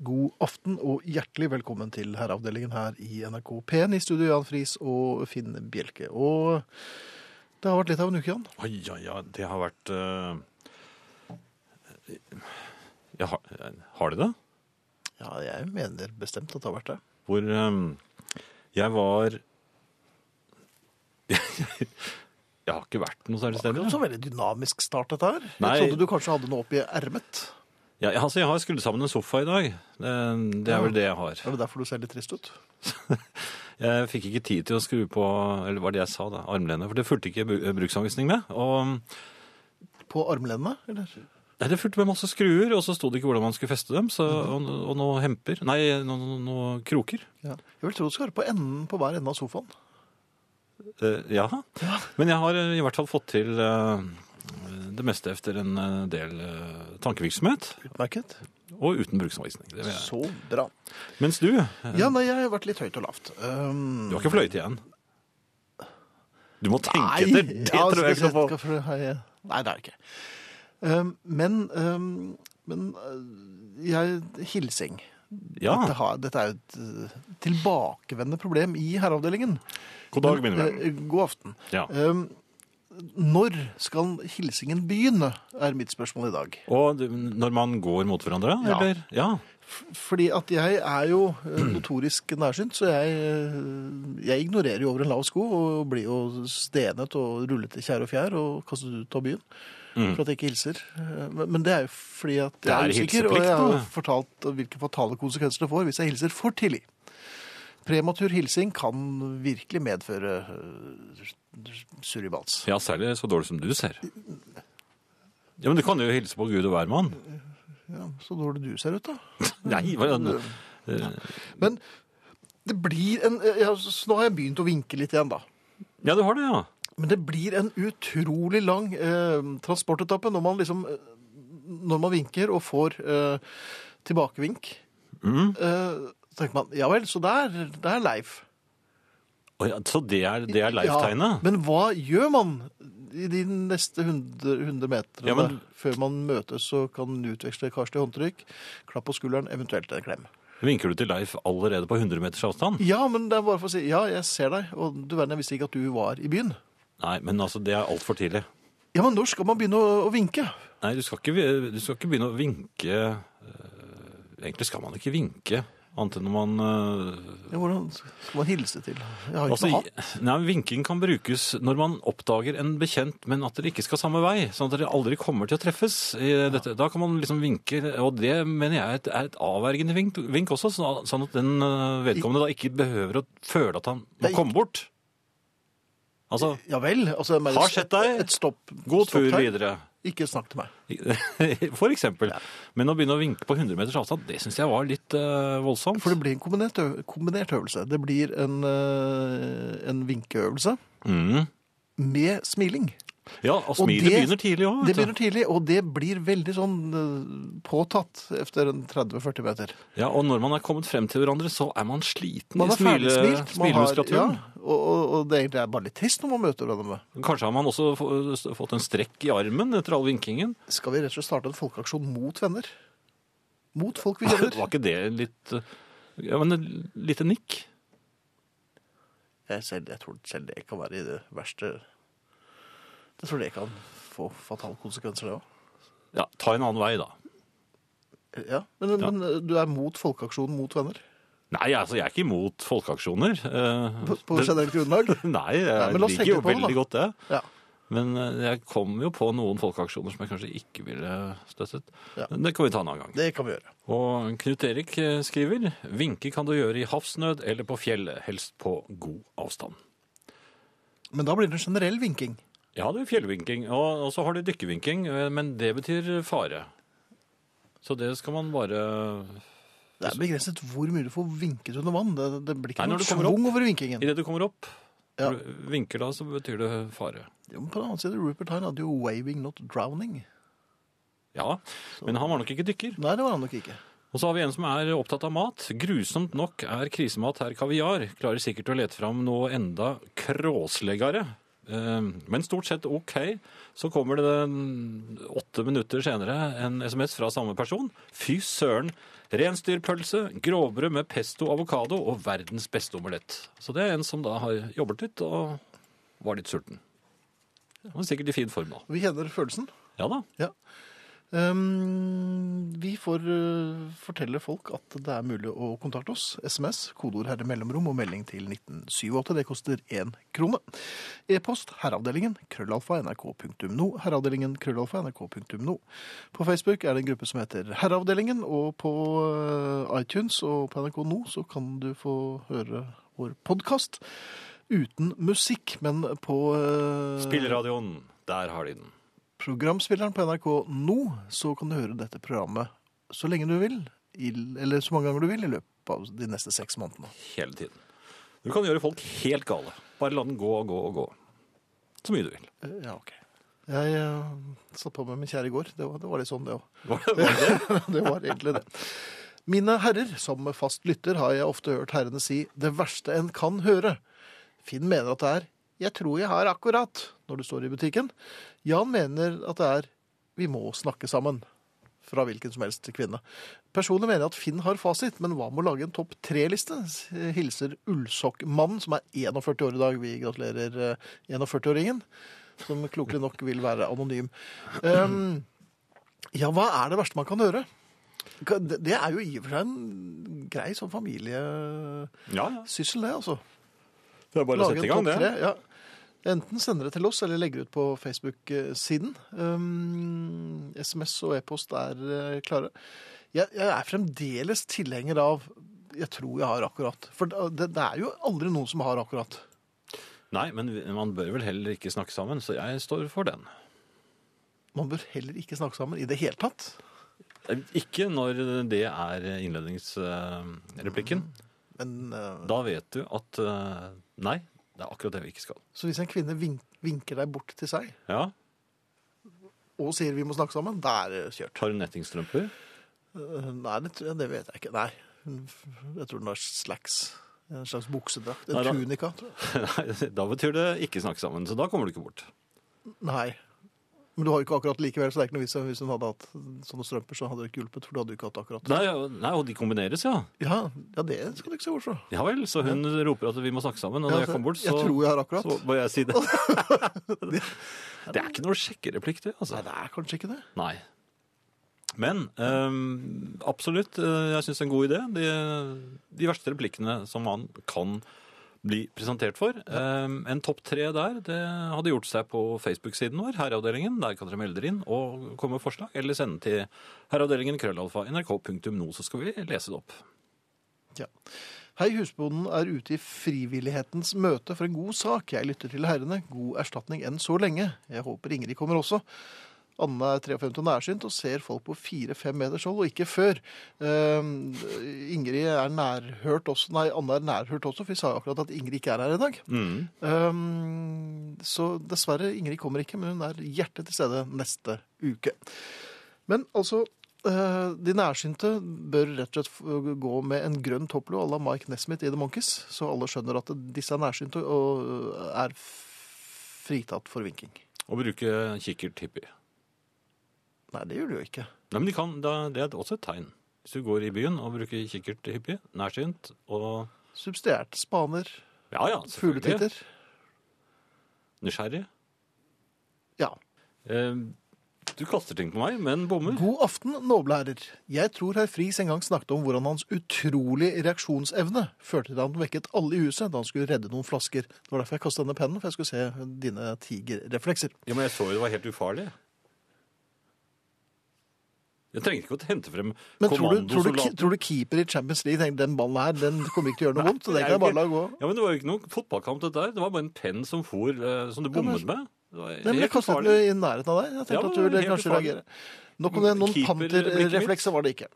God aften og hjertelig velkommen til herreavdelingen her i NRK P1 i studio Jan Friis og Finn Bjelke. Og det har vært litt av en uke, Jan. Oi, ja, ja, det har vært uh... ja, har, har det det? Ja, jeg mener bestemt at det har vært det. Hvor um, jeg var Jeg har ikke vært noe særlig Det var ikke så veldig dynamisk start, dette her. Nei. Jeg trodde du kanskje hadde noe oppi ermet. Ja, altså, jeg har skrudd sammen en sofa i dag. Det, det er vel det jeg har. Er det derfor du ser litt trist ut? Jeg fikk ikke tid til å skru på eller var det jeg sa da, armlenet, for det fulgte ikke bru- bruksanvisning med. Og På armlenet, eller? nei, det fulgte med masse skruer, og så sto det ikke hvordan man skulle feste dem, så, og, og noe hemper. Nei, noe, noe kroker. Ja. Jeg vil tro du skal være på enden på hver ende av sofaen. Uh, ja. Men jeg har eh, i hvert fall fått til eh, det meste efter en eh, del eh, tankevirksomhet, Utmerket. og uten bruksanvisning. Så bra. Mens du, eh, Ja, nei, jeg har vært litt høyt og lavt. Um, du har ikke fløyet igjen. Du må tenke etter. Det ja, tror jeg ikke noe på. Nei, det er ikke. Um, men um, men jeg Hilsing. Ja, Dette, har, dette er et uh, tilbakevendende problem i herreavdelingen. god dag, mine venner. God aften. Ja. Um, når skal hilsingen begynne, er mitt spørsmål i dag. Og når man går mot hverandre, Ja. eller? Ja. Fordi at jeg er jo uh, notorisk nærsynt, så jeg, uh, jeg ignorerer jo over en lav sko og blir jo stenet og rullet i kjær og fjær og kastet ut av byen. Mm. For at jeg ikke hilser. Men men det er jo fordi at jeg er er usikker, og jeg har fortalt hvilke fatale konsekvenser det får hvis jeg hilser for tidlig. Prematur hilsing kan virkelig medføre surribats. surribals. ja, særlig så dårlig som du ser. Ja, men du kan jo hilse på Gud og hvermann. Ja, så dårlig du ser ut, da. Nei, hva er det? Men det blir en ja, så Nå har jeg begynt å vinke litt igjen, da. Ja, du har det, ja. Men det blir en utrolig lang eh, transportetappe når man liksom eh, Når man vinker og får eh, tilbakevink. Mm. Eh, så tenker man ja vel, så det er, det er Leif. Å ja, Så det er, det er Leif-tegnet? Ja, men hva gjør man i de neste 100, 100 meterne Ja, men- før man møtes og kan utveksle karslig håndtrykk, klapp på skulderen, eventuelt en klem? Vinker du til Leif allerede på 100 meters avstand? Ja, men det er bare for å si ja, jeg ser deg, og du verden, jeg visste ikke at du var i byen. Nei, men altså, det er altfor tidlig. Ja, men når skal man begynne å, å vinke? Nei, du skal ikke, du skal ikke begynne å vinke eh, Egentlig skal man ikke vinke, annet enn når man eh, Ja, hvordan skal man hilse til? Jeg har jo Altså, ikke hatt. nei, vinking kan brukes når man oppdager en bekjent, men at dere ikke skal samme vei, sånn at dere aldri kommer til å treffes. Dette. Da kan man liksom vinke, og det mener jeg er et, er et avvergende vink, vink også, sånn at den øh, vedkommende da ikke behøver å føle at han må komme bort. Altså, Ja vel. Altså, Har sett deg. Et stopp. god tur videre. videre. Ikke snakk til meg. For eksempel. Men å begynne å vinke på 100 meters avstand, det synes jeg var litt uh, voldsomt. For det blir en kombinert, kombinert øvelse. Det blir en, uh, en vinkeøvelse Mm. med smiling. Ja, og Og smilet det- begynner tidlig også, Det begynner tidlig, og det blir veldig sånn påtatt etter en 30-40 meter. Ja, og når man er kommet frem til hverandre, så er man sliten Man er i smile, smilemuskulaturen. Ja, og, og, det egentlig er bare litt trist når man møter hverandre. Kanskje har man også fått en strekk i armen etter all vinkingen. Skal vi rett og slett starte en folkeaksjon mot venner? Mot folk vi kjenner? Var ikke det litt eh, Ja, men et lite nikk? Jeg, selv, jeg tror selv det kan være i det verste Jeg tror det kan få fatale konsekvenser, det òg. Ja, ta en annen vei, da. Ja, men, men du er mot folkeaksjonen mot venner? Nei, altså, jeg er ikke imot folkeaksjoner. eh, På, på det- generelt grunnlag? Nei, jeg Nei, men la oss liker jo tenke på det, veldig godt det. Ja. Men eh, jeg kom jo på noen folkeaksjoner som jeg kanskje ikke ville støttet. Ja. Men det kan vi ta en annen gang. Det kan vi gjøre. Og Knut Erik eh, skriver Vinke kan du gjøre i havsnød eller på fjellet, helst på god avstand. Men da blir det en generell vinking. Ja, det er fjellvinking, og, og så har du dykkevinking, eh, men det betyr fare. Så det skal man bare Det er begrenset hvor mye du får vinket under vann. Det, det blir ikke Nei, når noe du kommer over vinkingen. Idet du kommer opp, Ja. når du vinker da, så betyr det fare. Jo, men på den annen side, Rupert Hine hadde jo 'waving, not drowning'. Ja, men han var nok ikke dykker. Nei, det var han nok ikke. Og så har vi en som er opptatt av mat. Grusomt nok er krisemat her kaviar. Klarer sikkert å lete fram noe enda kråsleggere. Eh, Men stort sett ok. Så kommer det åtte minutter senere en SMS fra samme person. Fy søren, Reinsdyrpølse, grovbrød med pesto avokado og verdens beste omelett. Så det er en som da har jobbet litt og var litt sulten. Han er sikkert i fin form nå. Vi kjenner følelsen. Ja da. Ja. Ehm, vi får uh, fortelle folk at det er mulig å kontakte oss. SMS, kodeord herre mellomrom og melding til 1978. Det koster én krone. E-post herreavdelingen krøllalfa nrk.no. Herreavdelingen krøllalfa nrk.no. På Facebook er det en gruppe som heter Herreavdelingen, og på uh, iTunes og på NRK nå så kan du få høre vår podkast uten musikk, men på uh, Spilleradioen, der har de den. Programspilleren på NRK nå, så kan du høre dette programmet så lenge du vil, i, eller så mange ganger du vil, i løpet av de neste seks månedene. Hele tiden. Du kan gjøre folk helt gale. Bare la den gå og gå og gå. Så mye du vil. Eh, Ja, ok. Jeg uh, satt på med min kjære i går. Det var, det var litt sånn, det òg. Det det? det var egentlig det. Mine herrer, som fast lytter har jeg ofte hørt herrene si 'det verste en kan høre'. Finn mener at det er 'jeg tror jeg har akkurat' når du står i butikken. Jan mener at det er 'vi må snakke sammen' fra hvilken som helst kvinne. Personlig mener jeg at Finn har fasit, men hva med å lage en topp tre-liste? Hilser Ullsokkmannen, som er 41 år i dag. Vi gratulerer eh, 41-åringen, som klokelig nok vil være anonym. Um, ja, hva er det verste man kan høre? Det det er jo i og for seg en grei sånn familiesyssel, Ja, ja. det, altså. Det er bare å sette i gang, det. tre, Ja. Enten sender det til oss, eller legger ut på Facebook-siden. Um, SMS og e-post er eh, klare. Jeg, jeg er fremdeles tilhenger av 'jeg tror jeg har akkurat'. For det, det er jo aldri noen som har akkurat. Nei, men man bør vel heller ikke snakke sammen, så jeg står for den. Man bør heller ikke snakke sammen i det hele tatt. Ikke når det er innledningsreplikken. Men, uh... Da vet du at uh, nei, det er akkurat det vi ikke skal. så hvis en kvinne vink, vinker deg bort til seg Ja, og sier 'vi må snakke sammen', da er det kjørt. Har du nettingstrømper? Eh, Nei, det, tror jeg- det vet jeg ikke. Nei. Jeg tror den har slacks. En slags buksedrakt. En Nei, da- tunika. tror jeg. Nei, da betyr det ikke snakke sammen, så da kommer du ikke bort. Nei. Men du har jo ikke akkurat likevel, så det er ikke noe vits i- hvis hun hadde hatt sånne strømper, så hadde det ikke hjulpet, for du hadde jo ikke hatt akkurat. Nei, nei, og de kombineres, ja. Ja, ja, det skal du ikke se bort fra. Ja vel, så hun roper at vi må snakke sammen, og når Ja, jeg kommer bort, så, Jeg tror jeg har akkurat. så må jeg si det. det er ikke noe sjekkereplikk, det. altså. Nei, det er kanskje ikke det. Nei. Men ehm, absolutt, eh, jeg syns det er en god idé. De, de verste replikkene som man kan bli presentert for. Ehm, en topp tre der, det hadde gjort seg på Facebook-siden vår, Herreavdelingen. Der kan dere melde dere inn og komme med forslag, eller sende til herreavdelingen krøllalfa nrk.no, så skal vi lese det opp. Ja. Hei, husbonden er ute i frivillighetens møte for en god sak. Jeg lytter til herrene. God erstatning enn så lenge. Jeg håper Ingrid kommer også. Anne er 53 og nærsynt og ser folk på 4-5 meters hold, og ikke før. Ehm, Ingrid er nærhørt også, nei, Anne er nærhørt også, for vi sa jo akkurat at Ingrid ikke er her i dag. Mm. Um, så dessverre, Ingrid kommer ikke, men hun er hjertet til stede neste uke. Men altså, eh, de nærsynte bør rett og slett gå med en grønn topplue à la Mike Nesmith i The Monkees, så alle skjønner at disse er nærsynte og er fritatt for vinking. Og bruke kikkert hyppig. Nei, det gjør de jo ikke. Nei, men de kan, da, Det er også et tegn. Hvis du går i byen og bruker kikkert hyppig, nærsynt og Substituert. spaner, Ja ja, selvfølgelig. fugletitter. Nysgjerrig. Ja. Eh, du kaster ting på meg, men bommer. God aften, noble herrer. Jeg tror herr Friis en gang snakket om hvordan hans utrolige reaksjonsevne førte til at han vekket alle i huset da han skulle redde noen flasker. Det var derfor jeg kastet denne pennen, for jeg skulle se dine tigerreflekser. Ja, men jeg så jo det var helt ufarlig. Jeg trenger ikke å hente frem Men tror du, tror, du, tror du keeper i Champions League tenker den ballen her, den kommer ikke til å gjøre noe vondt, så det det kan jeg bare la gå. Ja, men Det var jo ikke noen fotballkamp, dette der. Det var bare en penn som for, eh, som du bommet med. Det var Nei, men jeg kastet den i nærheten av deg. Jeg tenkte ja, at du ville kanskje reagere. Nok om det. Noen panterreflekser var det ikke.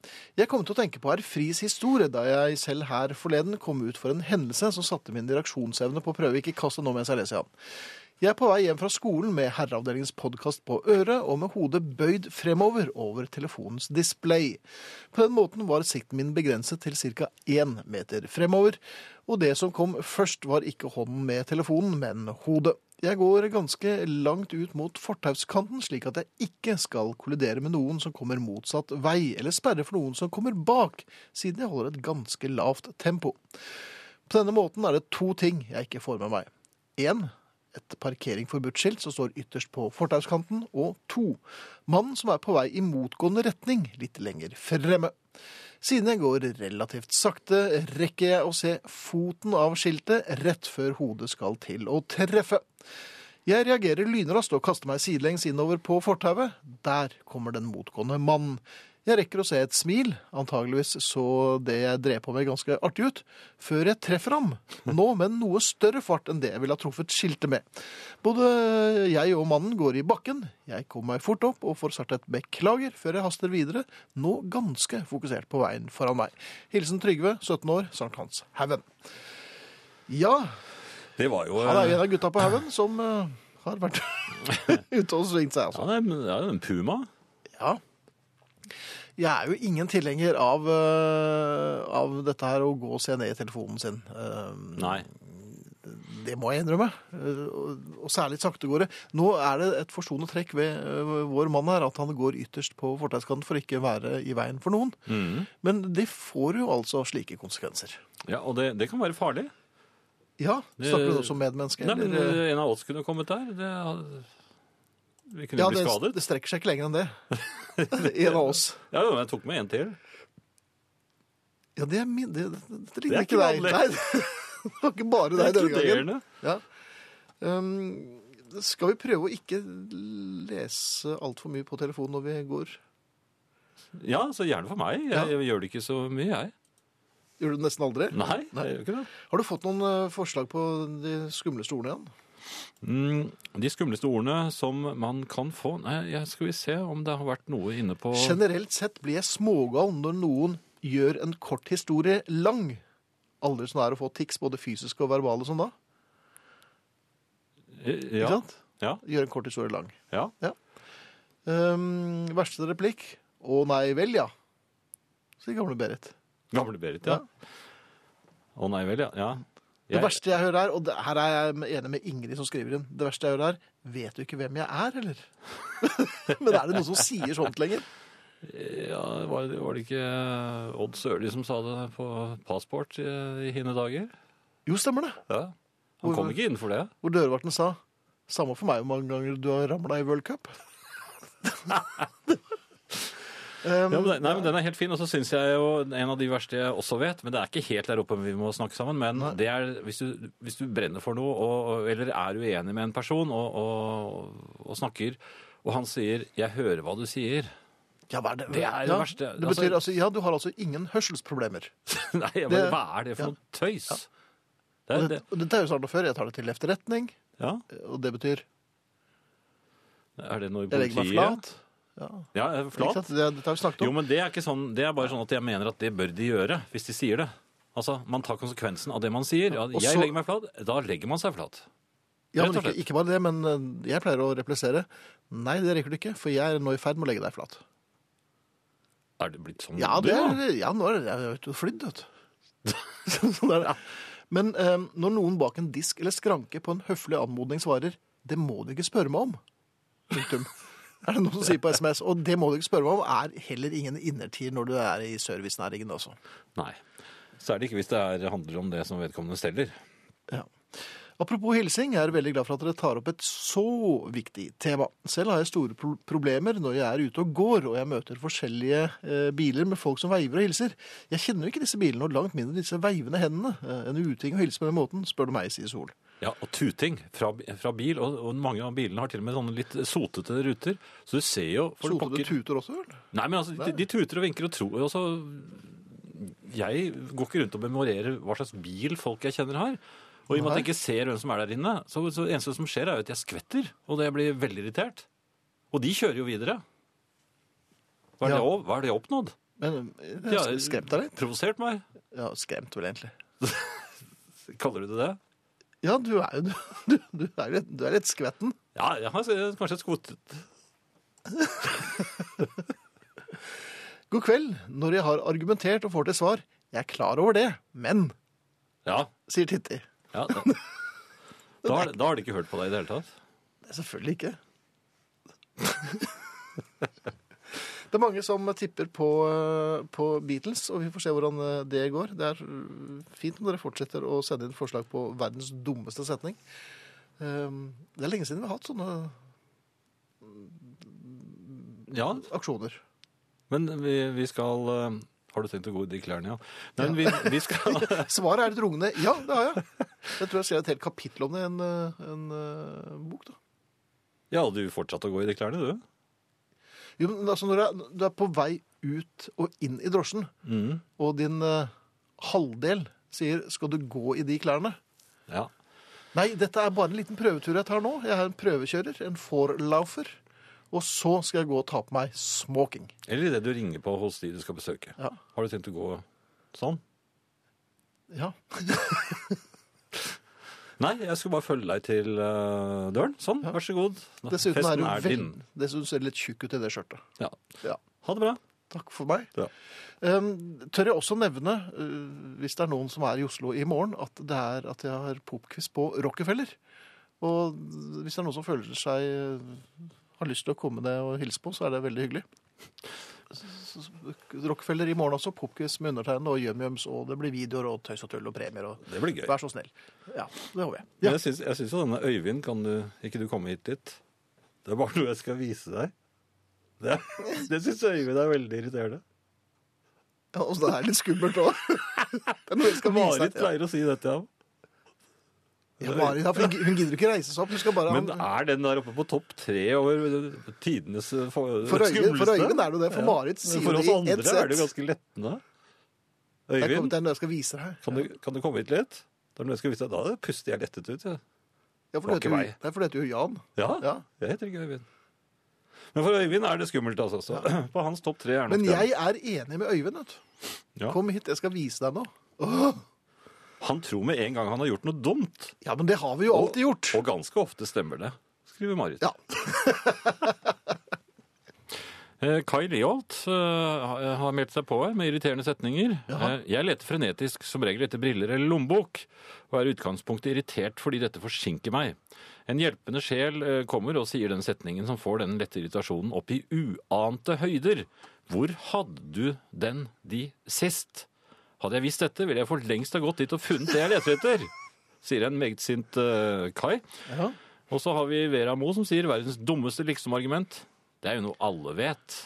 Jeg kom til å tenke på herr Friis historie da jeg selv her forleden kom ut for en hendelse som satte min reaksjonsevne på prøve. Ikke kast det nå mens jeg leser Jan. Jeg er på vei hjem fra skolen med Herreavdelingens podkast på øret og med hodet bøyd fremover over telefonens display. På den måten var sikten min begrenset til ca. én meter fremover, og det som kom først var ikke hånden med telefonen, men hodet. Jeg går ganske langt ut mot fortauskanten, slik at jeg ikke skal kollidere med noen som kommer motsatt vei, eller sperre for noen som kommer bak, siden jeg holder et ganske lavt tempo. På denne måten er det to ting jeg ikke får med meg. Én, et parkering forbudt-skilt som står ytterst på fortauskanten, og to, mannen som er på vei i motgående retning, litt lenger fremme. Siden jeg går relativt sakte, rekker jeg å se foten av skiltet rett før hodet skal til å treffe. Jeg reagerer lynraskt og kaster meg sidelengs innover på fortauet. Der kommer den motgående mannen. Jeg rekker å se et smil, antageligvis så det jeg drev på med ganske artig ut, før jeg treffer ham, nå med noe større fart enn det jeg ville ha truffet skiltet med. Både jeg og mannen går i bakken, jeg kommer meg fort opp og får sagt et beklager før jeg haster videre, nå ganske fokusert på veien foran meg. Hilsen Trygve, 17 år, Sankt Hans Haugen. Ja, Det var jo han er jo en av gutta på haugen som eh, har vært ute og svingt seg, altså. Ja, det er, det er en puma. Ja. Jeg er jo ingen tilhenger av, eh, av dette her å gå og se ned i telefonen sin. Eh, Nei. Det må jeg innrømme. Eh, Og, særlig saktegåere. Nå er det et forstående trekk ved vår mann her, at han går ytterst på fortauskanten for ikke å være i veien for noen. Mm. Men det får jo altså slike konsekvenser. Ja, og det, det kan være farlig. Ja, snakker du nå som medmenneske? Nei, men eller? En av oss kunne kommet der. Det, vi kunne ja, blitt skadet. det strekker seg ikke lenger enn det. en av oss. Ja, men jeg tok med en til. Ja, det er min Det, det, det Det ikke ikke deg. vanlig. Nei, det var ikke bare deg denne gangen. Ja. Um, skal vi prøve å ikke lese altfor mye på telefonen når vi går? Ja, så gjerne for meg. Jeg, jeg gjør det ikke så mye, jeg. Gjør du det nesten aldri? Nei, jeg gjør ikke det. Har du fått noen eh, forslag på de skumleste ordene igjen? Mm, de skumleste ordene som man kan få Nei, jeg skal vi se om det har vært noe inne på Generelt sett blir jeg smågal når noen gjør en kort historie lang. Aldri sånn er å få tics, både fysiske og verbale sånn da. Ja. Ikke Ja. sant? ja, Gjør en kort historie lang. ja. Um, verste replikk? Å nei vel, ja. Sier gamle Berit. Gamle Berit, ja. Å nei vel, ja. ja. Det verste jeg hører er, og det, her er jeg enig med Ingrid som skriver inn, det verste jeg hører er, vet du ikke hvem jeg er, eller? Men er det noen som sier sånt lenger? Ja, var det, var det ikke Odd Sørli som sa det på Passport i, i hine dager? Jo, stemmer det. Ja. Han kom ikke inn for det. Hvor dørvarten sa, samme for meg hvor mange ganger du har ramlet i World Cup. um, Ja, men, det- nei, men Den er helt fin. Og så syns jeg jo en av de verste jeg også vet, men det er ikke helt der oppe vi må snakke sammen, men Nei. det er hvis du, hvis du brenner for noe, og, eller er uenig med en person og, og, og snakker, og han sier 'jeg hører hva du sier', ja, hva er det? Det er det ja, verste. Det betyr altså, ja, du har altså ingen hørselsproblemer. Nei, jeg Det- hva er det for ja. noe tøys? Ja. Det det, det, og er jo snart og før, jeg tar det til efterretning, ja, og det betyr, er det jeg legger meg flat. Ja, Ja, flat. det? Det, har vi snakket Jo, men det er ikke sånn, det er bare sånn at jeg mener at det bør de gjøre, hvis de sier det. Altså, Man tar konsekvensen av det man sier. Ja, jeg legger meg flat. Da legger man seg flat. Ja, men ikke, ikke bare det, men eh, jeg pleier å replisere. Nei, det rekker du ikke, for jeg er nå i ferd med å legge deg flat. Er det blitt sånn? Ja, det er, ja nå er det jeg er flydd, vet du. sånn er det. Men eh, når noen bak en disk eller skranke på en høflig anmodning svarer 'det må du ikke spørre meg om', punktum. Er det noen som sier på SMS, og det må du ikke spørre meg om, er heller ingen innertier når du er i servicenæringen også. Nei. Særlig ikke hvis det er, handler om det som vedkommende steller. Ja. Apropos hilsing, jeg er veldig glad for at dere tar opp et så viktig tema. Selv har jeg store pro problemer når jeg er ute og går, og jeg møter forskjellige eh, biler med folk som veiver og hilser. Jeg kjenner jo ikke disse bilene, og langt mindre disse veivende hendene. Eh, en uting å hilse på den måten, spør du meg, sier Sol. Ja, og tuting fra, fra bil, og, og mange av bilene har til og med sånne litt sotete ruter. Så du ser jo Sotete pakker... tuter også, vel? Nei, men altså, de, de tuter og vinker og tror og så, Jeg går ikke rundt og memorerer hva slags bil folk jeg kjenner har. Og i og med at jeg ikke ser hvem som er der inne, så, så eneste som skjer, er jo at jeg skvetter. Og det blir veldig irritert. Og de kjører jo videre. Hva er, Ja. det, hva er det oppnådd? Men jeg, De har skremt deg litt? Provosert meg? Ja, skremt vel egentlig. Kaller du det det? Ja, du er jo du, du er, litt, du er litt skvetten. Ja, jeg har kanskje skvottet God kveld. Når jeg har argumentert og får til svar, jeg er klar over det, men, Ja. sier Titti. ja da, Da har, da har de ikke hørt på deg i det hele tatt? Nei, selvfølgelig ikke. Det er mange som tipper på, eh, på Beatles, og vi får se hvordan eh, det går. Det er eh, fint om dere fortsetter å sende inn forslag på verdens dummeste setning. Um, Det er lenge siden vi har hatt sånne Ja, aksjoner. men vi, vi skal Har du tenkt å gå i de klærne, ja? Nei, ja. vi, vi skal Svaret er litt rungende ja, det har jeg. Jeg tror jeg skrev et helt kapittel om det i en, en, en bok. da. Ja, du fortsatte å gå i de klærne, du? Jo, men altså Når du er, du er på vei ut og inn i drosjen, Mm. og din eh, halvdel sier 'skal du gå i de klærne'? Ja. Nei, dette er bare en liten prøvetur jeg tar nå. Jeg er en prøvekjører, en forlaufer. Og så skal jeg gå og ta på meg smoking. Eller idet du ringer på hos de du skal besøke. Ja. Har du tenkt å gå sånn? Ja. Nei, jeg skulle bare følge deg til eh, døren. Sånn, vær så god. Dessuten er Festen du er din. Dessuten ser du litt tjukk ut i det skjørtet. Ja. Ja. Ha det bra. Takk for meg. Ja. Um, tør jeg også nevne, uh, hvis det er noen som er i Oslo i morgen, at det er at jeg har popquiz på Rockefeller. Og hvis det er noen som føler seg uh, har lyst til å komme ned og hilse på, så er det veldig hyggelig. Rockefeller i morgen også, popquiz med undertegnede og yum-yums, og det blir videoer og tøys og tull og premier. Og Det blir gøy. vær så snill. Ja, det håper jeg. Ja. Jeg syns, jo denne Øyvind, kan du ikke du komme hit dit? Det er bare noe jeg skal vise deg. Det, det syns Øyvind er veldig irriterende. Ja, og det er litt skummelt òg. Marit pleier å si det til ham. Ja, for hun gidder ikke reise seg opp. Hun skal bare Men er den der oppe på topp tre over tidenes eh, for, For Øyvind, skumleste? for Øyvind er det det. For Ja. Marit sier For det oss andre ett er det jo ganske lettende. Øyvind, det Øyvind, noe jeg skal vise deg. kan du, kan du komme hit litt? Er skal vise deg. Da puster jeg lettet ut. Ja, Ja, for det vei. jo- for heter jo Jan. ja Ja. jeg heter ikke Øyvind. Men for Øyvind er det skummelt, altså. Så på hans topp tre er nok Men jeg er enig med Øyvind. vet du. Ja. Kom hit, jeg skal vise deg noe. Åh, Han tror med en gang han har gjort noe dumt. Ja, men det har vi jo alltid gjort. Og ganske ofte stemmer det, skriver Marit. Ja. Eh, Kai Leholt eh, har meldt seg på her med irriterende setninger. Jaha. Eh, jeg leter frenetisk som regel etter briller eller lommebok, og er i utgangspunktet irritert fordi dette forsinker meg. En hjelpende sjel kommer og sier den setningen som får denne lette irritasjonen opp i uante høyder. Hvor hadde du den de sist? Hadde jeg visst dette, ville jeg for lengst ha gått dit og funnet det jeg leter etter, sier en meget sint eh, Kai. Ja. Og så har vi Vera Mo som sier verdens dummeste liksom-argument. Det er jo noe alle vet.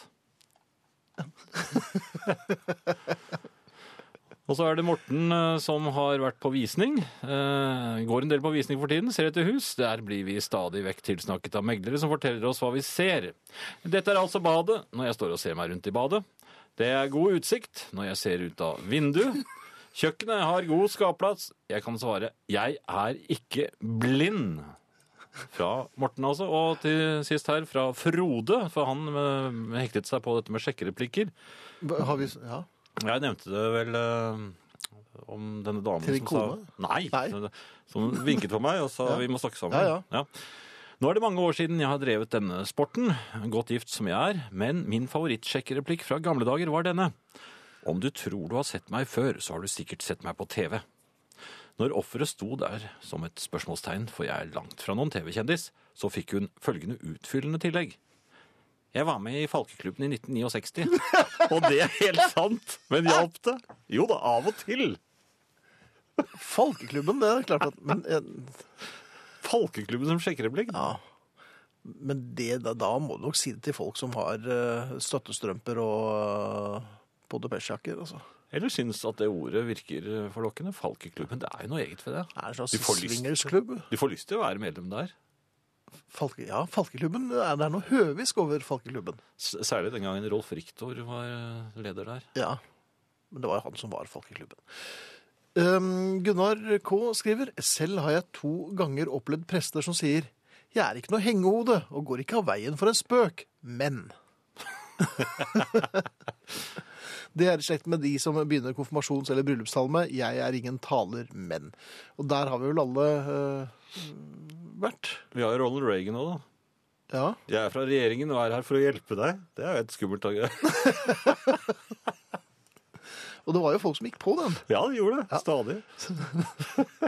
Og så er det Morten eh, som har vært på visning. Eh, går en del på visning for tiden, ser etter hus. Der blir vi stadig vekk tilsnakket av meglere som forteller oss hva vi ser. Dette er altså badet, når jeg står og ser meg rundt i badet. Det er god utsikt når jeg ser ut av vinduet. Kjøkkenet har god skapplass. Jeg kan svare 'jeg er ikke blind'. Fra Morten, altså. Og til sist her fra Frode, for han eh, hektet seg på dette med sjekkereplikker. Har vi Ja. Jeg nevnte det vel eh, om denne damen Til din som sa Nei, Nei. som vinket for meg og sa Ja. vi må snakke sammen. Ja, ja. Nå er det mange år siden jeg har drevet denne sporten, godt gift som jeg er, men min favorittsjekkereplikk fra gamle dager var denne. Om du tror du har sett meg før, så har du sikkert sett meg på TV. Når offeret sto der som et spørsmålstegn, for jeg er langt fra noen TV-kjendis, så fikk hun følgende utfyllende tillegg. Jeg var med i Falkeklubben i 1969, og det er helt sant, men hjalp det? Jo da, av og til. Falkeklubben, det er klart at Men, eh, Falkeklubben som sjekkereplikk? ja. men det, da, da må du nok si det til folk som har uh, støttestrømper og uh, podepesjakker. Altså. Eller syns at det ordet virker forlokkende? Falkeklubben, det er jo noe eget ved det. Det er en slags Du får lyst. Du får lyst til å være medlem der. Falke, ja, Falkeklubben. Det er er noe høvisk over Falkeklubben. Særlig den gangen Rolf Riktor var eh, leder der. Ja, men det var jo han som var Falkeklubben. Um, Gunnar K. skriver Selv har jeg to ganger opplevd prester som sier Jeg er ikke noe hengehode og går ikke av veien for en spøk, men Det er i slekt med de som begynner konfirmasjons- eller bryllupstalme. Jeg er ingen taler, men. Og der har vi vel alle uh, vært. Vi har Ronald Reagan òg, da. Ja. Jeg er fra regjeringen og er her for å hjelpe deg. Det er jo et skummelt dag. Og det var jo folk som gikk på den. Ja, de gjorde det. Stadig.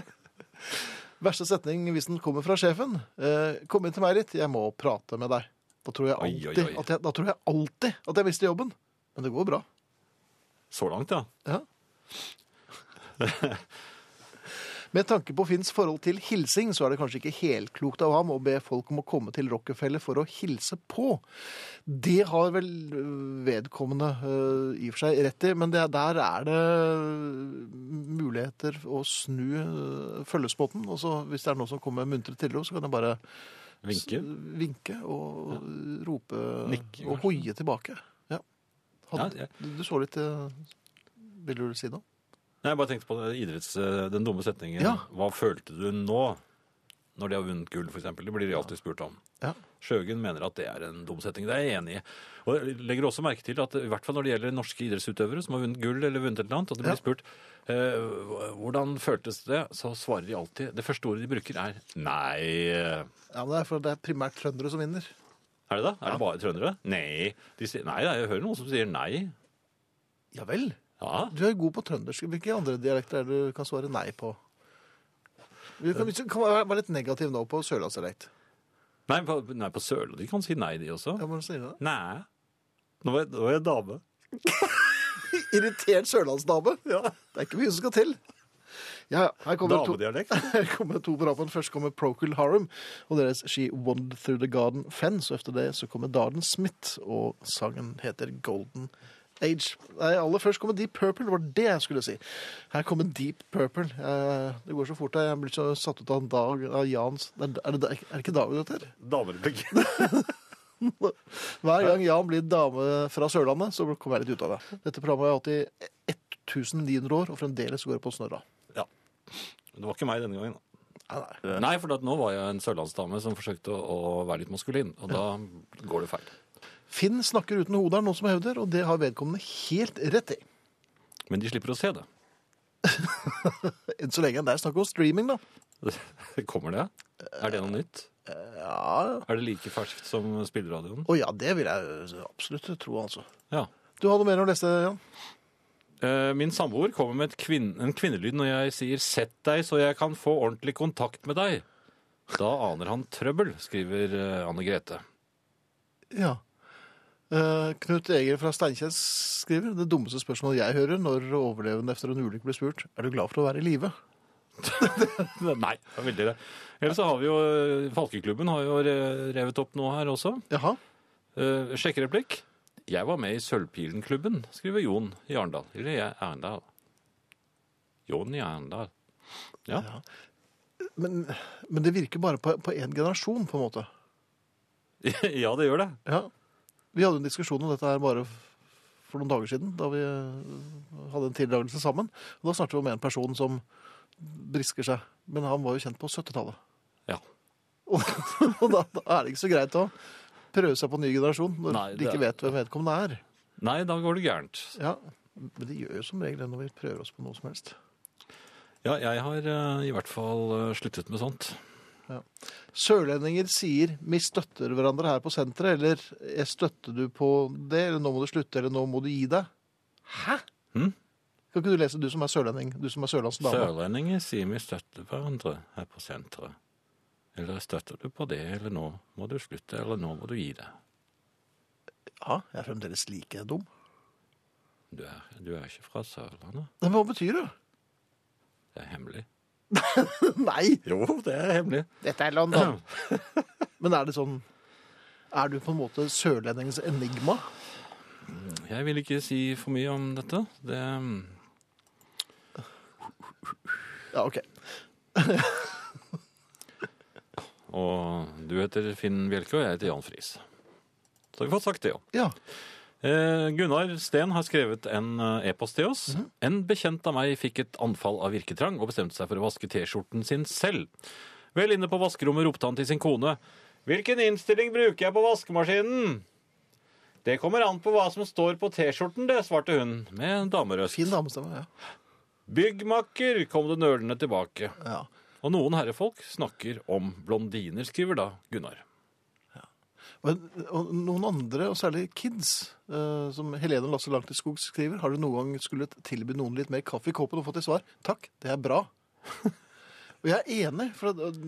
Verste setning hvis den kommer fra sjefen. Eh, kom inn til meg litt, jeg må prate med deg. Da tror jeg Oi, oi, alltid, oi. At, jeg, da tror jeg alltid at jeg mister jobben. Men det går bra. Så langt, ja. Ja. Med tanke på Finns forhold til hilsing, så er det kanskje ikke helt klokt av ham å be folk om å komme til Rockefeller for å hilse på. Det har vel øh, vedkommende uh, i og for seg rett i, men det, der er det muligheter å snu uh, følgespotten. Og så hvis det er noen som kommer muntre til henne, så kan jeg bare Vinke. vinke og rope Nikke, og hoie tilbake. Ja. Hadde, Ja, du, så litt øh, Vil du si noe? Nei, Jeg bare tenkte på det, idretts, den dumme setningen. Ja. Hva følte du nå? Når de har vunnet gull, f.eks. Det blir de alltid spurt om. Ja. Sjøgen mener at det er en dum setning. Det er jeg enig i. Og jeg legger også merke til at i hvert fall når det gjelder norske idrettsutøvere som har vunnet gull eller vunnet et eller annet, og det blir Ja. spurt eh, hvordan føltes det, så svarer de alltid Det første ordet de bruker, er nei. Ja, men det er for det er primært trøndere som vinner. Er det det? Er det bare trøndere? Nei. De sier, nei, jeg hører noen som sier nei. Ja vel. Ja. Du er god på trøndersk. Hvilke andre dialekter er det du kan svare nei på? Du kan, vi kan være litt negativ nå på sørlandsdialekt. Nei, på, nei, på Sørlandet. De kan si nei, de også. Ja, hvordan sier du det? Nei. Nå er, nå er jeg dame. Irritert sørlandsdame. Ja. Det er ikke mye som skal til. Ja, her kommer to, her kommer to på rappen. Først kommer Procol Harum og deres She Wandered Through the Garden Fence. Og efter det så kommer Darden Smith, og sangen heter Golden Age. Nei, aller først kommer Deep Purple. Det var det jeg skulle si. Her kommer Deep Purple. Eh, det går så fort. Jeg blir så satt ut av en dag av Jans Er det, er det, er det ikke David dette her? Damereplikk. Hver gang Jan blir dame fra Sørlandet, så kommer jeg litt ut av det. Dette programmet har jeg hatt i 1900 år, og fremdeles går det på snørra. Ja. Det var ikke meg denne gangen. Nei, nei. Nei, for at nå var jeg en sørlandsdame som forsøkte å være litt maskulin, og da går det feil. Finn snakker uten hode, er noen som hevder, og det har vedkommende helt rett i. Men de slipper å se det. Enn så lenge. Det er snakk om streaming, da. Kommer det? Er det noe nytt? Ja, Er det like ferskt som spilleradioen? Å ja, det vil jeg absolutt tro, altså. Ja. Du har noe mer å lese, Jan? Eh, Min samboer kommer med et kvinn, en kvinnelyd når jeg sier 'sett deg så jeg kan få ordentlig kontakt med deg'. Da aner han trøbbel, skriver eh, Anne Grete. Ja. Eh, Knut Eger fra Steinkjer skriver det dummeste spørsmålet jeg hører når overlevende etter en ulykke blir spurt er du glad for å være i live. Nei, det er veldig det. Ellers så har vi jo eh, Falkeklubben har jo revet opp noe her også. Jaha. Uh, Sjekkereplikk. Jeg var med i Sølvpilenklubben, skriver Jon i Arendal. Eller jeg Arendal. Jon i Arendal. Ja. Men, men det virker bare på én generasjon, på en måte. ja, det gjør det. Ja. Vi hadde en diskusjon om dette her bare for noen dager siden, da vi eh, hadde en tildragelse sammen. Og da snakket vi om en person som brisker seg, men han var jo kjent på 70-tallet. Ja. Og, og da, da er det ikke så greit å prøve seg på en ny generasjon når Nei, de ikke vet hvem vedkommende er. Nei, da går det gærent. Ja, Men de gjør jo som regel det når vi prøver oss på noe som helst. Ja, jeg har uh, i hvert fall uh, sluttet med sånt. Sørlendinger sier 'vi støtter hverandre her på senteret', eller 'jeg støtter du på det', eller 'nå må du slutte', eller 'nå må du gi deg'. Hæ? Hm? Kan ikke du lese, du som er sørlending, du som er sørlandsdame? Sørlendinger sier vi støtter hverandre her på senteret. Eller støtter du på det, eller nå må du slutte, eller nå må du gi det. Ja, jeg er fremdeles like dum. Du er, du er ikke fra Sørlandet. Men hva betyr det? Det er hemmelig. Nei, Jo, det er hemmelig. dette er London. Men er det sånn Er du på en måte sørlendingens enigma? Jeg vil ikke si for mye om dette. Det Ja, OK. Og du heter Finn Bjelke, og jeg heter Jan Friis. Så har vi fått sagt det jo. Ja. Eh, Gunnar Steen har skrevet en eh, e-post til oss. En bekjent av meg fikk et anfall av virketrang og bestemte seg for å vaske T-skjorten sin selv. Vel inne på vaskerommet ropte han til sin kone. Hvilken innstilling bruker jeg på vaskemaskinen? Det kommer an på hva som står på T-skjorten, det, svarte hun med damerøst. Fin damestemme. Ja. Byggmakker, kom det nølende tilbake. ja. Og noen herrefolk snakker om blondiner, skriver da Gunnar. Og noen andre, og særlig kids, eh, som Helene Lasse Langtidsskog skriver, har du noen gang skulle tilby noen litt mer kaffe i kåpen og fått til svar? Takk, det er bra. Og jeg er enig, for øh,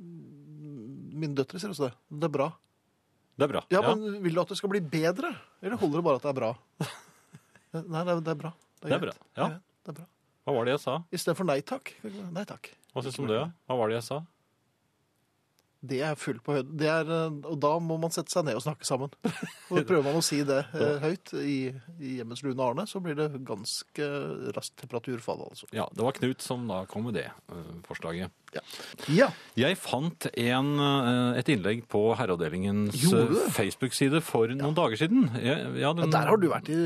mine døtre sier også det. Det er bra. Det er bra. Ja, ja. men vil du at det skal bli bedre? Eller holder det bare at det er bra? Nei, det er, det er bra. Det er greit. bra, ja. Det er bra. Hva var det jeg sa? Istedenfor nei takk. Nei takk. Hva syns du om det? Hva var det jeg sa? Det er fullt på høyde. Er, øh, og da må man sette seg ned og snakke sammen. Og prøver man å si det øh, høyt i, i hjemmets lune Arne, så blir det ganske raskt temperaturfall, altså. Ja, det var Knut som da kom med det eh, forslaget. Ja. Jeg fant en, eh, et innlegg på Herreavdelingens eh? Facebook-side for noen dager siden. Jeg, ja, den, Der har du vært i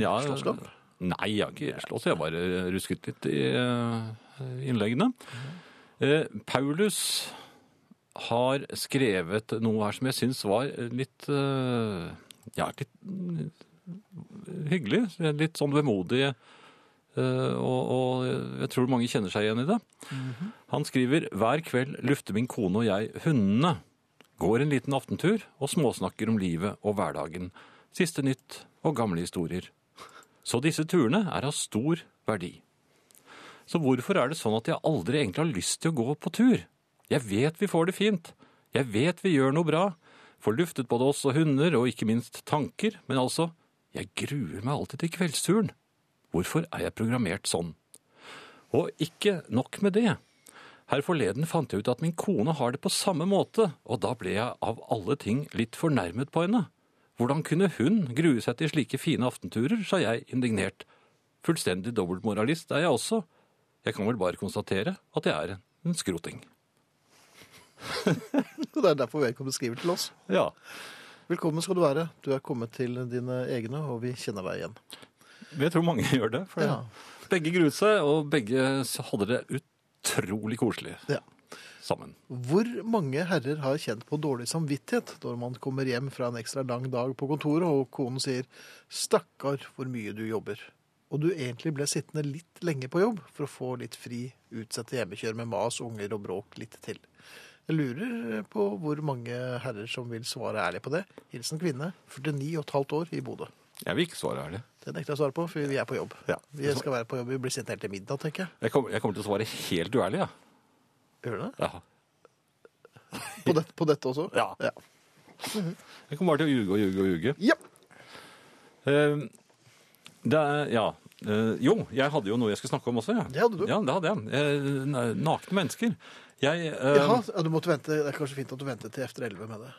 Ja, slåsskamp. Nei, jeg har ikke slåss. Jeg bare rusket litt i innleggene. innleggene. Eh, Paulus har skrevet noe her som jeg syns var litt eh, Ja, litt mm, hyggelig. Litt sånn vemodig. eh, og, og jeg tror mange kjenner seg igjen i det. Han skriver hver kveld lufter min kone og jeg hundene. Går en liten aftentur og småsnakker om livet og hverdagen. Siste nytt og gamle historier. Så disse turene er av stor verdi. Så hvorfor er det sånn at jeg aldri egentlig har lyst til å gå på tur? Jeg vet vi får det fint. Jeg vet vi gjør noe bra. Får luftet både oss og hunder, og ikke minst tanker. Men altså, jeg gruer meg alltid til kveldsturen. Hvorfor er jeg programmert sånn? Og ikke nok med det. Her forleden fant jeg ut at min kone har det på samme måte, og da ble jeg av alle ting litt fornærmet på henne. Hvordan kunne hun grue seg til slike fine aftenturer, sa jeg indignert. Fullstendig dobbeltmoralist er jeg også. Jeg kan vel bare konstatere at jeg er en, skroting. Og Det er derfor vedkommende skriver til oss. Ja. Velkommen skal du være. Du er kommet til dine egne, og vi kjenner deg igjen. Jeg tror mange gjør det. For Ja. Begge gruet seg, og begge hadde det utrolig koselig Ja. sammen. Hvor mange herrer har kjent på dårlig samvittighet når man kommer hjem fra en ekstra lang dag på kontoret, og konen sier 'stakkar, hvor mye du jobber', og du egentlig ble sittende litt lenge på jobb for å få litt fri, utsette hjemmekjør med mas, unger og bråk litt til. Jeg lurer på hvor mange herrer som vil svare ærlig på det. Hilsen kvinne, 49 og et halvt år i Bodø. Jeg vil ikke svare ærlig. Det nekter jeg å svare på, for vi er på jobb. Ja. Vi skal være på jobb, vi blir sittende helt til middag, tenker jeg. Jeg kommer, jeg kommer til å svare helt uærlig, ja. Gjør du det? ja. På, det, på dette også? Ja. ja. Jeg kommer bare til å ljuge og ljuge og ljuge. Ja. Uh, er, ja. Uh, jo, jeg hadde jo noe jeg skulle snakke om også. Ja. Det hadde du. Ja, det hadde jeg. Uh, nakne mennesker. Jeg, eh, Jaha, ja, du måtte vente. Det er kanskje fint at du venter til efter 11 med det.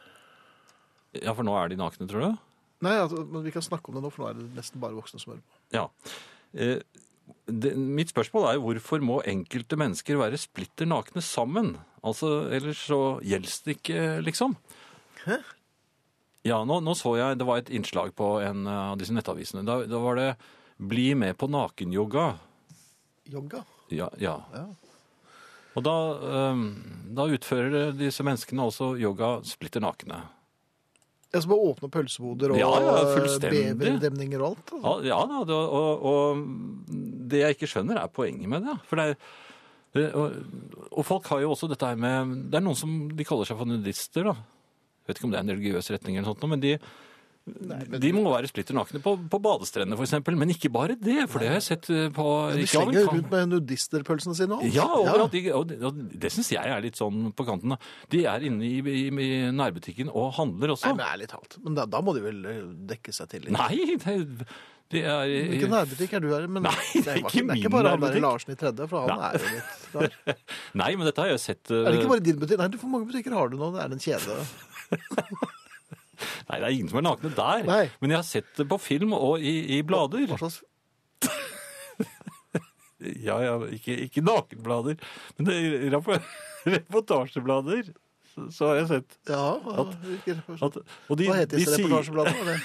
ja, for nå er de nakne, tror du? Nei, altså, men vi kan snakke om det nå, for nå er det nesten bare voksne som hører på. Ja. Eh, det, mitt spørsmål er hvorfor må enkelte mennesker være splitter nakne sammen? Altså, ellers så gjelder det ikke, liksom. Hæ? Ja, nå, nå så jeg, det var et innslag på en av disse nettavisene. Da, da var det 'Bli med på nakenyoga'. Yoga. Ja, ja. Ja. Og da, eh, da utfører disse menneskene også yoga splitter nakne. Ja, så bare åpne pølseboder og Ja, ja, eh, beverdemninger og alt. Altså. Ja, ja det, og, og det jeg ikke skjønner er poenget med det. For det er, og, og folk har jo også dette her med Det er noen som de kaller seg for nudister, da. Jeg vet ikke om det er en religiøs retning eller noe sånt, men de, men- de må være splitter nakne på, på badestrendene f.eks. Men ikke bare det, for det har jeg sett på ja, De slenger kan- rundt med nudisterpølsene sine og. Ja, overalt. De, og det, og det syns jeg er litt sånn på kanten. De er inne i, i, i nærbutikken og handler også. Nei, men ærlig talt. Men da, da må de vel eh, dekke seg til litt. Nei, det, det er Hvilken nærbutikk er du her? Men Nei, det er ikke det er ikke bare han der. Larsen i tredje, for han er jo litt rar. Nei, men dette har jeg jo sett uh... Er det ikke bare din butikk? Nei, du, hvor mange butikker har du nå? Det er en kjede. Nei, det er ingen som er nakne der. Nei. Men jeg har sett det på film og i, i blader. Hva slags Ja, ja, ikke, ikke nakenblader, men det er reportasjeblader. Så, så har jeg sett Ja, hva, At- at de, hva heter disse reportasjebladene?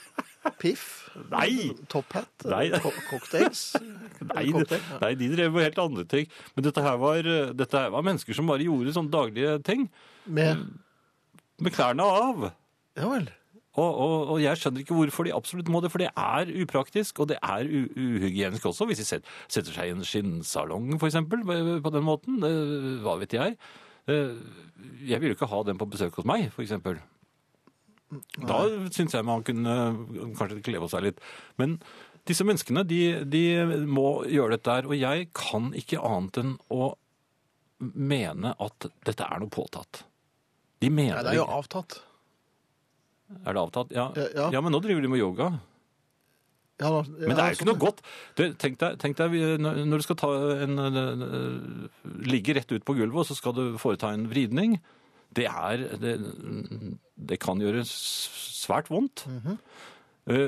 Piff? Nei. Top Hat? Nei. Co cocktails? Nei, Cocktail, ja. nei, de drev med helt andre ting. Men dette her, var, dette her var mennesker som bare gjorde sånne daglige ting. Med Med klærne av. Ja vel. Og, og, og jeg skjønner ikke hvorfor de absolutt må det, for det er upraktisk, og det er uhygienisk også, hvis de setter seg i en skinnsalong, for eksempel, på den måten. Eh, Hva vet jeg? Eh, Jeg vil jo ikke ha den på besøk hos meg, eksempel. Da syns jeg man kunne kanskje kle på seg litt. Men disse menneskene, de, de må gjøre dette her. og jeg kan ikke annet enn å mene at dette er noe påtatt. De mener Nei, det er jo avtatt. Er det avtatt? Ja. Ja, ja. ja, men nå driver de med yoga. Ja, da- Men det er jo ikke noe godt. Du, tenk, deg, tenk deg når du skal ta en, en Ligge rett ut på gulvet, og så skal du foreta en vridning. Det er Det, det kan gjøre svært vondt. Mm -hmm.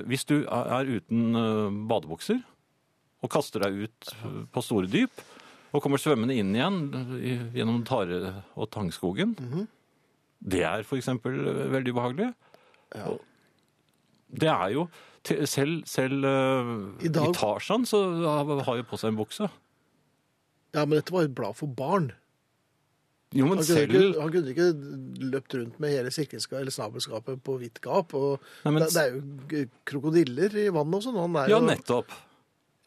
Hvis du er uten eh, badebukser og kaster deg ut eh, på store dyp, og kommer svømmende inn igjen gjennom tare- og tangskogen, Mhm. det er eh, veldig ubehagelig. Ja. Det er jo Selv, selv eh, I dag- i Tarzan så har jo på seg en bukse. Ja, men dette var et blad for barn. Jo, men Han kunne, selv ikke, han kunne ikke løpt rundt med hele snabelskapet på vidt gap. Og Nei, men- det, det er jo krokodiller i vannet og sånn. Han er Ja, jo nettopp.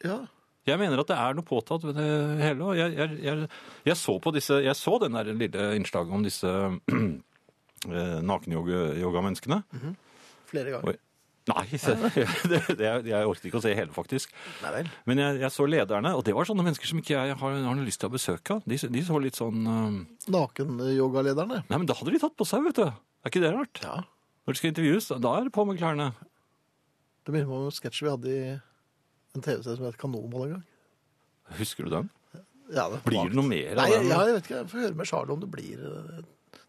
Ja. Jeg mener at det er noe påtatt ved det hele. Jeg, jeg, jeg, jeg så på disse, jeg så den der lille innslaget om disse eh, nakenyogamenneskene. Flere ganger. Og, Nei, det, det, jeg, jeg orket ikke å se hele, faktisk. Nei. Men jeg, jeg så lederne, og det var sånne mennesker som ikke jeg har, har noe lyst til å besøke. De, de så litt sånn eh, Nakenyogalederne. Nei, men da hadde de tatt på seg, vet du. Er ikke det rart? Ja. Når de skal intervjues, da- er det på med klærne. Det minner meg om en sketsj vi hadde i en TV-serie som het Kanonball en gang. Husker du den? Ja, det Blir det noe mer av Nei, den? ja, jeg vet ikke. Jeg får høre med Charlie om det blir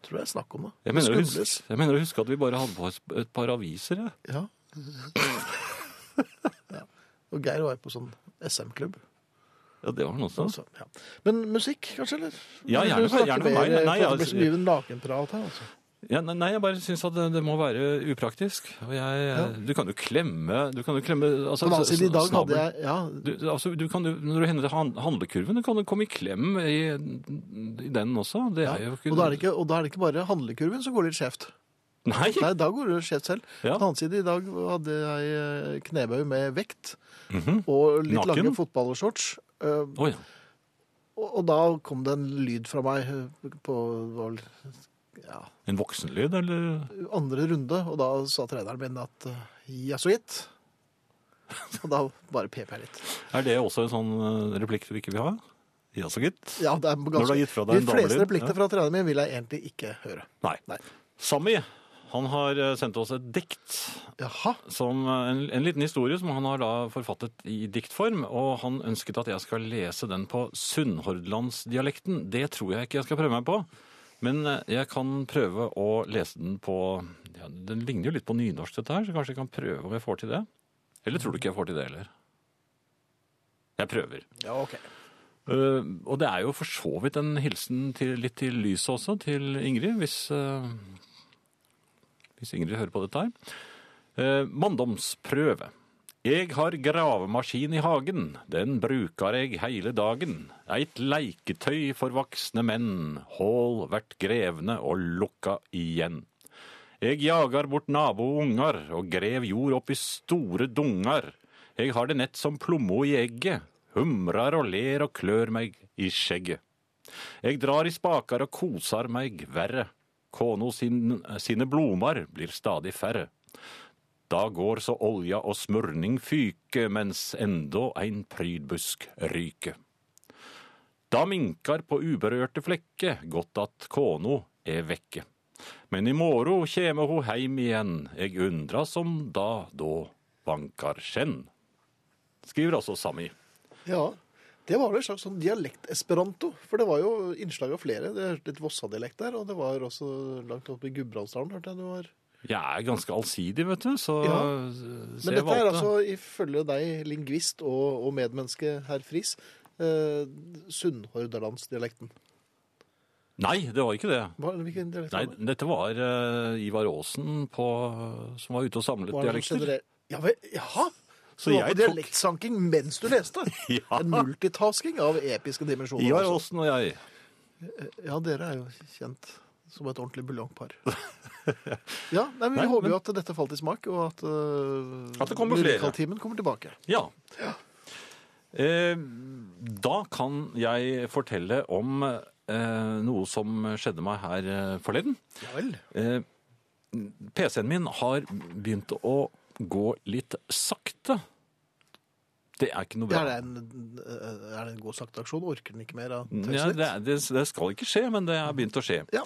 eh, Jeg tror er snakk om det. Jeg mener, huske, jeg mener å huske at vi bare hadde på oss et par aviser. Ja. ja. Og Geir var jo på sånn SM-klubb. Ja, det var han også. Altså, ja. Men musikk, kanskje? eller? Ja, gjerne gjerne med meg. Nei, for ja, Det blir så mye nakenprat her, altså. Ja, nei, jeg bare syns at det, det må være upraktisk. Jeg, Du kan jo klemme Du kan jo klemme altså, På den annen side, i dag hadde jeg Ja, du, altså, du kan, Når du hender til handlekurven, du kan jo komme i klem i, i den også. Det ja. er jo ikke Og, da er det ikke, og da er det ikke bare handlekurven som går litt skjevt. Nei! Nei, da går det skjevt selv. Ja. På den annen side, i dag hadde jeg eh, knebøy med vekt Mhm. og litt Naken? lange fotballshorts. Uh, oh, ja. Og, og da kom det en lyd fra meg eh, på det var ja, En voksenlyd, eller? andre runde, og da sa treneren min at eh, ja, så gitt. Og da bare pep jeg litt. Er det også en sånn eh, replikk du ikke vil ha? Ja, så gitt. Ja, det er Når du har gitt fra deg De fleste damelyd, replikkene ja. fra treneren min vil jeg egentlig ikke høre. Nei. Nei. Sami, han har eh, sendt oss et dikt Jaha. som en, en liten historie som han har da forfattet i diktform, og han ønsket at jeg skal lese den på sunnhordlandsdialekten. Det tror jeg ikke jeg skal prøve meg på, men eh, jeg kan prøve å lese den på ja, Den ligner jo litt på nynorsk, dette her, så kanskje jeg kan prøve om jeg får til det. Eller tror du ikke jeg får til det heller? Jeg prøver. Ja, ok. Uh, og det er jo for så vidt en hilsen til, litt til lyset også, til Ingrid, hvis, uh, hvis Ingrid hører på dette her. Uh, manndomsprøve. Jeg har gravemaskin i hagen, den bruker jeg hele dagen. Eit leiketøy for voksne menn, hål vert grevne og lukka igjen. Jeg jagar bort naboungar og grev jord opp i store dungar. Jeg har det nett som plommo i egget, humrar og ler og klør meg i skjegget. Jeg drar i spakar og kosar meg verre. Kona sin, sine blomar blir stadig færre. Da går så olja og smurning fyke, mens enda ein prydbusk ryker. Da minkar på uberørte flekke, godt at kona er vekke. Men i morgen kjeme ho heim igjen, eg undra som da då vankar skjenn. Skriver altså Sami. Ja, det var vel en slags sånn dialekt-esperanto. For det var jo innslag av flere. Det er litt Vossa-dialekt der, og det var også langt oppe i Gudbrandsdalen, hørte jeg det var. Jeg er ganske allsidig, vet du, så, Ja. Men dette er altså, ifølge deg, lingvist og, og medmenneske herr Friis, eh, Sunnhordalandsdialekten. Nei, det var ikke det. Hva, hvilken dialekt Nei, var det? dette var uh, Ivar Aasen på, som var ute og samlet dialekter. generell- Ja, vel, jaha! Så du var jeg på tok- dialektsanking mens du leste? Ja. En multitasking av episke dimensjoner. Ivar altså. Aasen og jeg. Ja, dere er jo kjent som et ordentlig buljongpar. Ja, nei, men Vi Nei, håper men- jo at dette falt i smak, og at, uh, At det kommer flere. Kommer tilbake. Ja. Eh, da kan jeg fortelle om eh, noe som skjedde meg her eh, forleden. Ja vel. Eh, PC-en min har begynt å gå litt sakte. Det er ikke noe bra. Er det en, eh, er det en god sakte-aksjon. Orker den ikke mer av Ja, det, det, det skal ikke skje, men det har begynt å skje. Ja.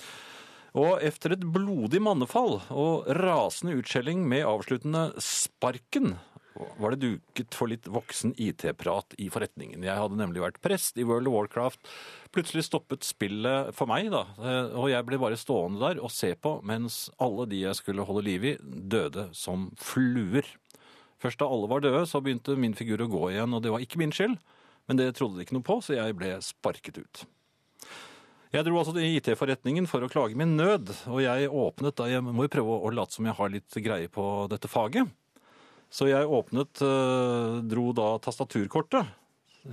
Og etter et blodig mannefall og rasende utskjelling med avsluttende sparken, var det duket for litt voksen IT-prat i forretningen. Jeg hadde nemlig vært prest i World of Warcraft. Plutselig stoppet spillet for meg, da, eh, og jeg ble bare stående der og se på mens alle de jeg skulle holde liv i, døde som fluer. Først da alle var døde, så begynte min figur å gå igjen, og det var ikke min skyld, men det trodde de ikke noe på, så jeg ble sparket ut. Jeg dro altså til IT-forretningen for å klage min nød, og jeg åpnet da Jeg må jo prøve å late som jeg har litt greie på dette faget. Så jeg åpnet, eh, dro da tastaturkortet.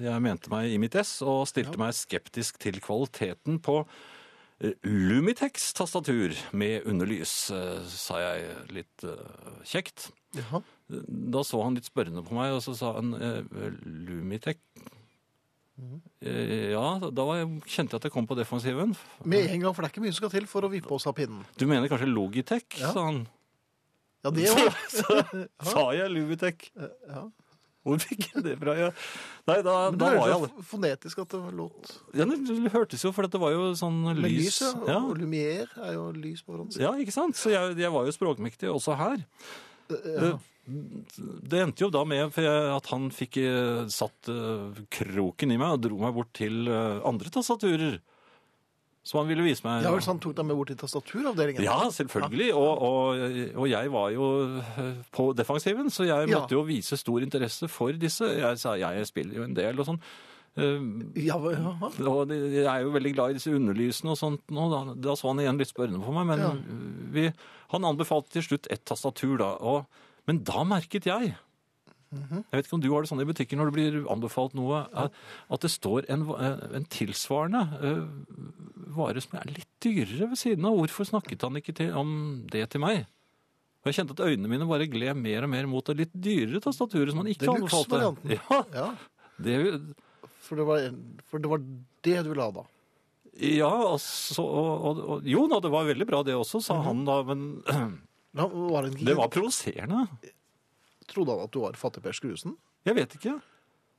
Jeg mente meg i mitt S, og stilte meg skeptisk til kvaliteten på eh, Lumitex tastatur med underlys, eh, sa jeg litt kjekt. Jaha. Da så han litt spørrende på meg, og så sa han Lumitech. Eh, ja, da var jeg, kjente jeg at jeg kom på defensiven. Med en gang, for det er ikke mye som skal til for å vippe oss av pinnen. Du mener kanskje Logitech, Ja. sa han. Ja, det òg. Så sa jeg Lubitech. Ja. Hvor fikk jeg det fra? Ja. Nei, da, Men da det var jeg høres fonetisk at det låt Ja, det hørtes jo, for det var jo sånn med lys. lys. Ja. Ja. Og Lumière er jo lys på hverandre. ja, ikke sant? Så jeg, jeg var jo språkmektig også her. Ja. Det endte jo da med at han fikk eh, satt eh, kroken i meg og dro meg bort til eh, andre tastaturer. Som han ville vise meg. Ja, vel, så han tok deg med bort til tastaturavdelingen? Ja, selvfølgelig. Og, og, og jeg var jo på defensiven, så jeg Ja. måtte jo vise stor interesse for disse. Jeg sa jeg spiller jo en del og sånn. Ja, ja. Og jeg er jo veldig glad i disse underlysene og sånt nå. Da, da så han igjen litt spørrende på meg, men Ja. vi, han anbefalte til slutt ett tastatur da. Og, men da merket jeg. Jeg vet ikke om du har det sånn i butikken når det blir anbefalt noe, at, det står en, en tilsvarende eh, vare som er litt dyrere ved siden av. Hvorfor snakket han ikke til, om det til meg? Og jeg kjente at øynene mine bare gled mer og mer mot det litt dyrere tastaturet som han ikke anbefalte. Ja, ja. det, For, det var, for det var det du ville ha da? Ja, altså, og, og, og, jo da, det var veldig bra det også, sa han da, men var det, det var provoserende. Trodde han at du var fattig Per Skruesen? Jeg vet ikke.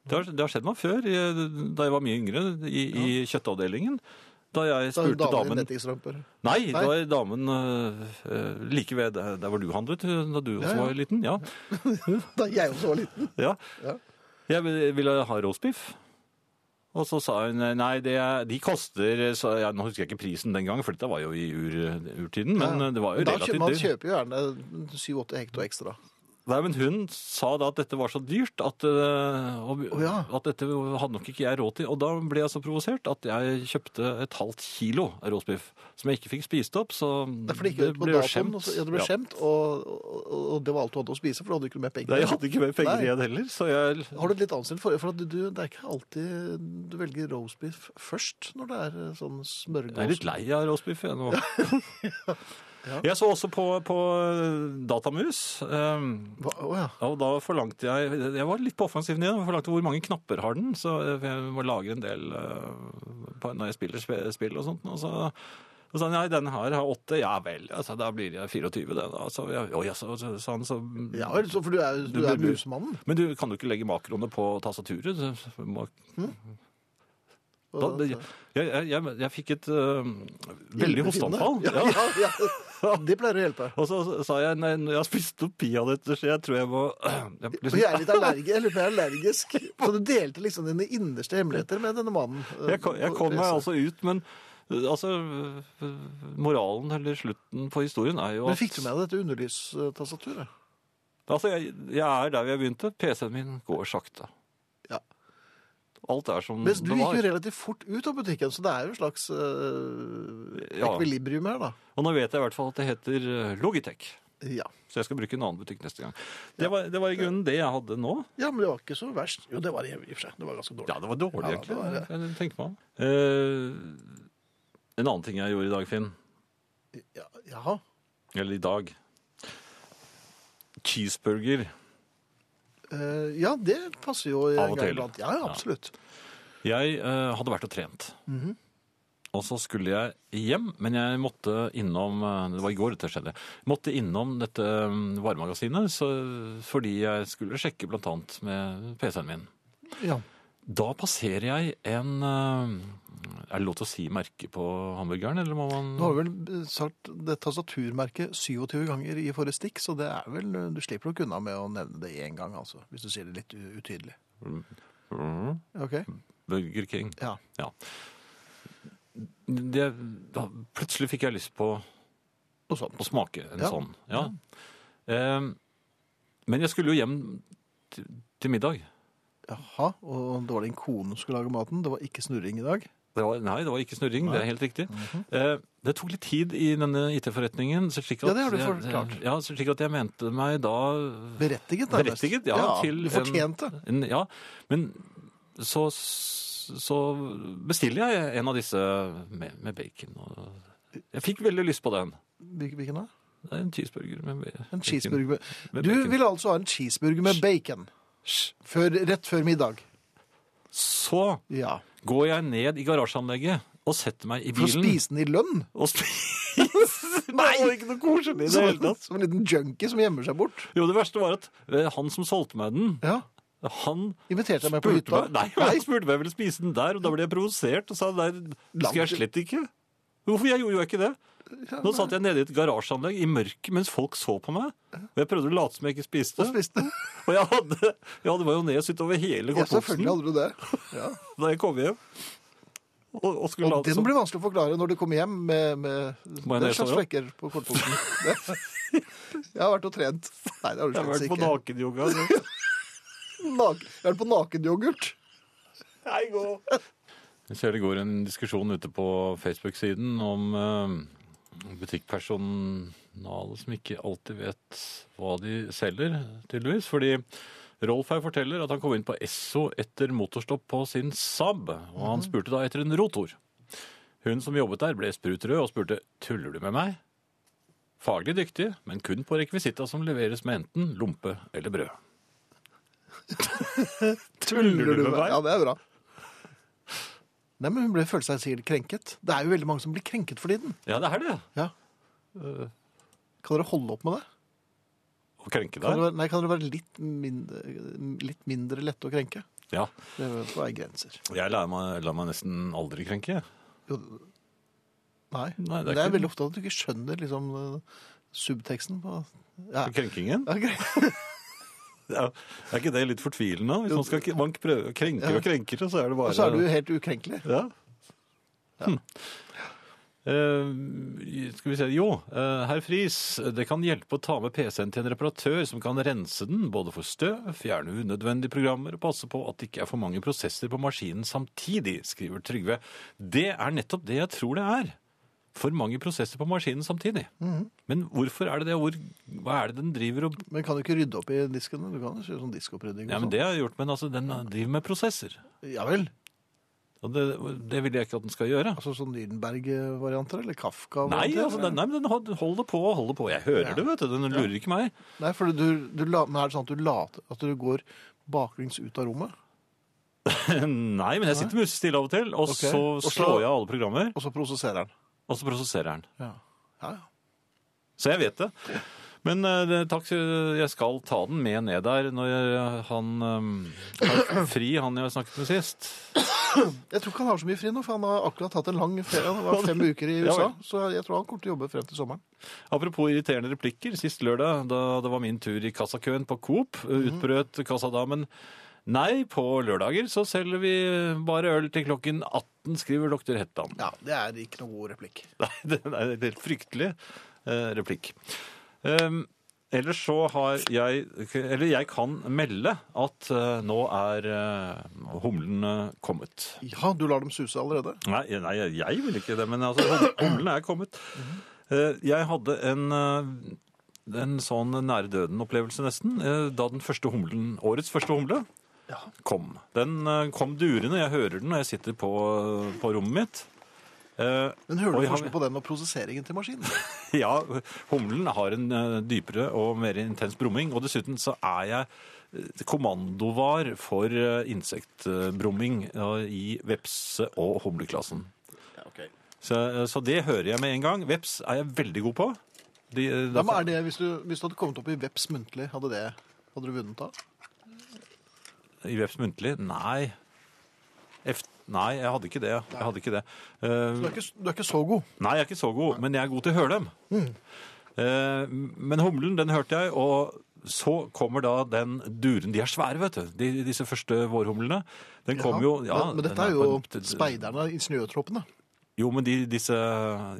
Det har, det har skjedd meg før, da jeg var mye yngre, i, i kjøttavdelingen. Da jeg Da spurte damen damen? Nei, Nei. er var damen øh, like ved der, der hvor du handlet da du også Ja, ja. var liten. Ja. Da jeg også var liten? ja. Ja. Jeg ville ha roastbiff. Og så sa hun nei, det de koster så, ja, Nå husker jeg ikke prisen den gang, for dette var jo i ur, urtiden. Men det var jo relativt dyrt. Man kjøper jo gjerne 7-8 hekto ekstra. Nei, men hun sa da at dette var så dyrt at, uh, og, Å, ja. at dette hadde nok ikke jeg råd til. Og da ble jeg så provosert at jeg kjøpte et halvt kilo roastbiff som jeg ikke fikk spist opp. Så Det det, på ble jo skjemt. og så- Ja, det ble Ja. skjemt, og, og, det var alt du hadde å spise, for du hadde ikke mer penger. Nei, jeg hadde ikke mer penger Nei. igjen heller, så jeg Har du et litt anstrengt forhold? For at du, det er ikke alltid du velger roastbiff først når det er eh, sånn smørgås. Jeg er litt lei av roastbiff jeg nå. Jeg så også på, på Datamus, um, Hva, å ja. og da forlangte jeg Jeg var litt på offensiven. Jeg forlangte hvor mange knapper har den, så jeg må lage en del uh, på, når jeg spiller spill og sånt. Og så, så sa han nei, den her har åtte. Ja vel, altså, da blir jeg 24, det da. Så, jeg, å, ja, så, så, sa så ja vel, så for du er, du Du- er musemannen? Men du kan jo ikke legge makroene på tastaturet. Du må Da, det, jeg, jeg, jeg, jeg fikk et uh, veldig hosteanfall. Ja, ja, ja. Det pleier å hjelpe. Og så sa jeg nei, jeg har spist opp peanøtter, så jeg tror jeg må jeg, liksom, jeg er litt allergisk. Om jeg er allergisk. Så du delte liksom dine innerste hemmeligheter med denne mannen? eh, jeg, kom- jeg kom meg altså ut, men øh, altså Moralen eller slutten på historien er jo Men fikk du med deg dette underlystastaturet? Altså, jeg, jeg er der jeg begynte. PC-en min går sakte. Alt er som Mens du det gikk jo relativt fort ut av butikken, så det er jo en slags Ja. ekvilibrium her, da. Og nå vet jeg i hvert fall at det heter øh, Logitech. Ja. Så jeg skal bruke en annen butikk neste gang. Det var, det var i grunnen det jeg hadde nå. ja, men det var ikke så verst. Jo, det var det i og for seg. Det var ganske dårlig. Ja, det var dårlig, Ja, egentlig. det var det. Jeg tenker meg om. Eh, en annen ting jeg gjorde i dag, Finn, Ja, jaha. eller i dag Cheeseburger. Eh, ja, det passer jo Av og til. iblant. Ja, ja, absolutt. Jeg uh, hadde vært og trent. Mhm. Og så skulle jeg hjem, men jeg måtte innom eh, Det var i går dette skjedde. Jeg måtte innom dette varemagasinet så, fordi jeg skulle sjekke annet med PC-en min. Ja. Da passerer jeg en eh, Er det lov til å si merke på hamburgeren, eller må man Du har vel sagt det tastaturmerket 27 ganger i forrige stikk, så det er vel, du slipper nok unna med å nevne det én gang, altså, hvis du sier det litt utydelig. Mm. Ok? Burger King. Ja. Det, da, plutselig fikk jeg lyst på å smake en Ja. sånn. Ja. Eh, men jeg skulle jo hjem til middag. Jaha, og det var din kone som skulle lage maten. Det var ikke snurring i dag. Det var, nei, det var ikke snurring, det er helt riktig. eh, det tok litt tid i denne IT-forretningen. Ja, det har du jeg- forklart. Ja, så slik at jeg mente meg da Berettiget, da. Berettiget, ja, til du fortjente. en, Ja, men så, så bestiller jeg en av disse med, med bacon. Og jeg fikk veldig lyst på den. Hvilken da? En cheeseburger med bacon. En cheeseburger med... Med Du bacon. vil altså ha en cheeseburger med bacon før, rett før middag? Så Ja. går jeg ned i garasjeanlegget og setter meg i For å bilen. spise den i lønn? Og spise Nei, det var ikke noe koselig i det Som, hele tatt. som en liten junkie som gjemmer seg bort? Jo, det verste var at eh, han som solgte meg den, Ja. han Inviterte jeg meg på hytta? meg, nei, han spurte meg om jeg ville spise den der, og da ble jeg provosert og sa nei, det skal jeg slett ikke. Hvorfor? Jeg gjorde jo ikke det. Nå satt jeg nede i et garasjeanlegg i mørket mens folk så på meg. Og jeg prøvde å late som jeg ikke spiste. Og spiste. Og jeg hadde, jeg hadde majones utover hele Ja, selvfølgelig hadde du det. Ja. da jeg kom hjem. Og, og skulle Og den som blir vanskelig å forklare når du kommer hjem med, med den slags flekker på kortboksen. Jeg har vært og trent. Nei, det har du Jeg har vært på ikke. nakenyoga. Nak jeg har vært på nakenyoghurt. Hei, gå! Jeg ser det går en diskusjon ute på Facebook-siden om eh, butikkpersonalet som ikke alltid vet hva de selger, tydeligvis. Fordi Rolf her forteller at han kom inn på Esso etter motorstopp på sin Saab, og han spurte da etter en rotor. Hun som jobbet der ble sprutrød og spurte «Tuller du med meg?» Faglig dyktig, men kun på rekvisitta som leveres med enten lompe eller brød. Tuller du med meg? Ja, det er bra. Nei, men Hun ble følte seg sikkert krenket. Det er jo veldig mange som blir krenket for tiden. Ja, det er det. Ja. Kan dere holde opp med det? Å krenke Kan dere, nei, kan dere være litt mindre, litt mindre lette å krenke? Ja. Det er grenser. Jeg lar meg, lar meg nesten aldri krenke. Jo, nei, Nei, det er det er veldig ofte at du ikke skjønner liksom, eh, subteksten på ja. Krenkingen? Ok. Ja, er ikke det litt fortvilende? Hvis man skal man prøve krenker og krenker, så er det bare Og så er du helt ukrenkelig. Ja. Hm. Uh, skal vi se Jo, uh, herr Friis, det kan hjelpe å ta med PC-en til en reparatør som kan rense den både for støv, fjerne unødvendige programmer og passe på at det ikke er for mange prosesser på maskinen samtidig, skriver Trygve. Det er nettopp det jeg tror det er. For mange prosesser på maskinen samtidig. Men hvorfor er det det? Hvor, hva er det den driver og Men kan du ikke rydde opp i diskene? Du kan jo gjøre sånn diskopprydding. Ja, men sånn. det har jeg gjort, men altså, den driver med prosesser. Ja vel. Og det, det vil jeg ikke at den skal gjøre. Altså sånn Nürnberg-varianter, eller Kafka? Nei, altså, den, nei, men den hold- holder på og holder på. Jeg hører Ja. det, vet du. Den lurer ikke meg. Nei, for du, du men er det sånn at du later at du går baklengs ut av rommet, Nei, men jeg sitter musestille av og til, og okay. så Og så- slår jeg alle programmer, og så prosesserer den? Og så prosesserer den. Ja. ja, ja. Så jeg vet det. Men uh, takk, jeg skal ta den med ned der når jeg, han um, har fri, han jeg snakket med sist. Jeg tror ikke han har så mye fri nå, for han har akkurat hatt en lang ferie. Han var fem uker i USA, så jeg tror han kommer til å jobbe frem til sommeren. Apropos irriterende replikker. Sist lørdag, da det var min tur i kassakøen på Coop, utbrøt kassadamen Nei, på lørdager så selger vi bare øl til klokken 18, skriver doktor Hettan. Ja, det er ikke noe god replikk. Nei, det er en helt fryktelig eh, replikk. Um, ellers så har jeg Eller jeg kan melde at eh, nå er uh, humlene kommet. Ja, du lar dem suse allerede? Nei, nei, jeg vil ikke det, men altså, hum- humlene er kommet. Eh, jeg hadde en, eh, en sånn nære døden-opplevelse nesten, eh, da den første humlen, årets første humle. Kom. Den eh, kom durende, jeg hører den når jeg sitter på, på rommet mitt. Eh, Men hører og du jeg har- forskjell på den og prosesseringen til maskinen? Ja, humlen har en eh, dypere og mer intens brumming, og dessuten så er jeg eh, kommandovar for eh, insektbrumming eh, i vepse- og humleklassen. Ja. Så, eh, så det hører jeg med en gang. Veps er jeg veldig god på. De, eh, Hvem er det, hvis du, hvis du hadde kommet opp i Veps muntlig, hadde, det, hadde du vunnet da? I veps muntlig? Nei. Eft- Nei, jeg hadde ikke det. Jeg hadde ikke det. Du Eh, er ikke, du er ikke så god. nei, jeg er ikke så god, men jeg er god til å høre dem. Eh, men humlen, den hørte jeg, og så kommer da den duren. De er svære, vet du. De, disse første vårhumlene. Den kommer jo ja, men, men dette er jo en- speiderne i snøtroppene. Jo, men de, disse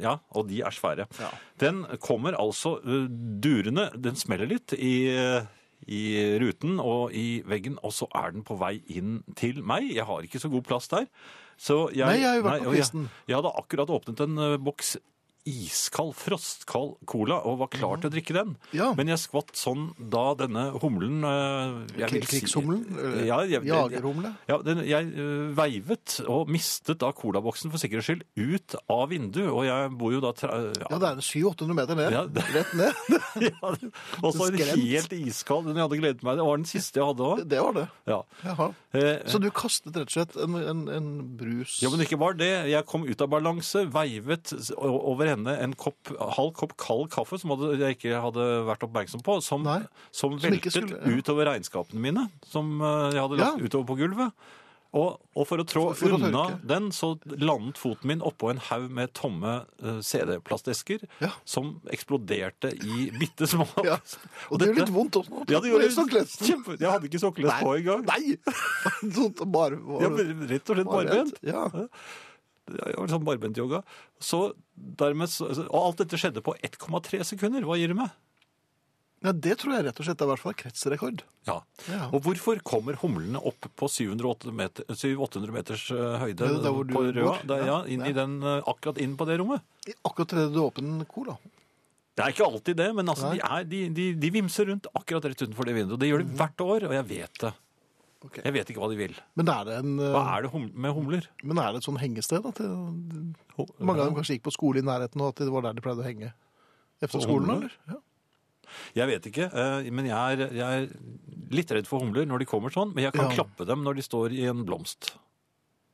Ja, og de er svære. Ja. Den kommer altså uh, durende. Den smeller litt i, uh, i ruten og i veggen, og så er den på vei inn til meg. Jeg har ikke så god plass der. Så jeg, Nei, jeg har jo vært på kvisten. jeg, jeg hadde akkurat åpnet en uh, boks iskald, frostkald cola og var klar til å drikke den. Ja. Men jeg skvatt sånn da denne humlen uh, si- Krigshumlen? Ja, Jagerhumle? ja, den, jeg øh, veivet og mistet da colaboksen for sikkerhets skyld ut av vinduet, og jeg bor jo da ja. Ja, det er 700-800 meter ned. Ja, Rett ned. ja, Og så en helt iskald, den jeg hadde gledet meg. Det var den siste jeg hadde òg. Det var det. Ja. Jaha. Eh, Så du kastet rett og slett en, en, en brus ja, men ikke bare det. Jeg kom ut av balanse, veivet over henne en kopp, halv kopp kald kaffe som hadde, jeg ikke hadde vært oppmerksom på, som, som som veltet skulle- ja. utover regnskapene mine, som øh, jeg hadde lagt Ja. utover på gulvet. Og, og for å trå For- for unna å den, så landet foten min oppå en haug med tomme øh, CD-plastesker Ja. som eksploderte i bitte små. Og det gjør litt vondt også. Ja, det gjorde kjempe... Jeg hadde ikke sokkeless på engang. Nei! Bare, bare, Ja, rett og slett barbent. Ja. Sånn barbent-yoga. Så dermed, og alt dette skjedde på 1,3 sekunder. Hva gir det meg? ja, det tror jeg rett og slett er i hvert fall kretsrekord. Ja. Ja. Og hvorfor kommer humlene opp på 700-800 meter, 700-800 meters eh, høyde det der hvor du på Røa? Der, ja, Ja. inn i den, eh, akkurat inn på det rommet. Akkurat idet du åpner cola. Det er ikke alltid det, men altså, de, er, de, de, de vimser rundt akkurat rett utenfor det vinduet. Det gjør de hvert år, og jeg vet det. Ok. Jeg vet ikke hva de vil. Men er det en Hva eh, er det hum med humler? Men er det et sånn hengested? At det, mange av dem kanskje gikk på skole i nærheten, og at det var der de pleide å henge? Efter På skolen, humler? eller? Ja. Jeg vet ikke, eh, men jeg er, jeg er litt redd for humler når de kommer sånn. Men jeg kan Ja. klappe dem når de står i en blomst.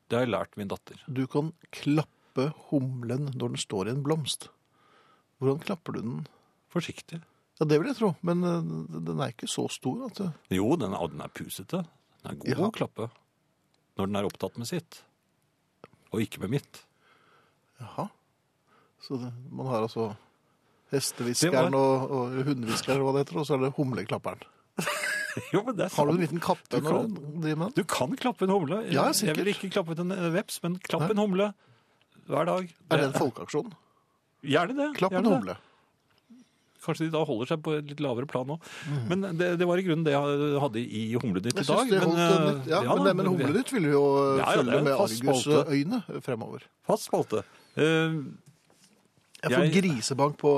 Det har jeg lært min datter. Du kan klappe humlen når den står i en blomst. Hvordan klapper du den? Forsiktig. Ja, Det vil jeg tro, men eh, den er ikke så stor at det... Jo, den er, den er pusete. Den er god Ja. å klappe. Når den er opptatt med sitt. Og ikke med mitt. Jaha. Så det, man har altså hestehviskeren var... og, og hundehviskeren, hva det heter, og så er det humleklapperen. Jo, men det er Har du en sant. liten kappe Du når du driver med den? Du kan klappe en humle. Ja, jeg vil ikke klappe en eh, veps, men klapp en humle hver dag. Er det en folkeaksjon? Gjerne det. Klapp en det. humle. Kanskje de da holder seg på et litt lavere plan nå. Men det, det var i grunnen det jeg hadde i Humlenytt i dag. men, litt, ja, eh, men, men Humlenytt vil jo Ja, ja, følge med argusøyne fremover. Fast spalte. Uh, Jeg får Jeg- grisebank på,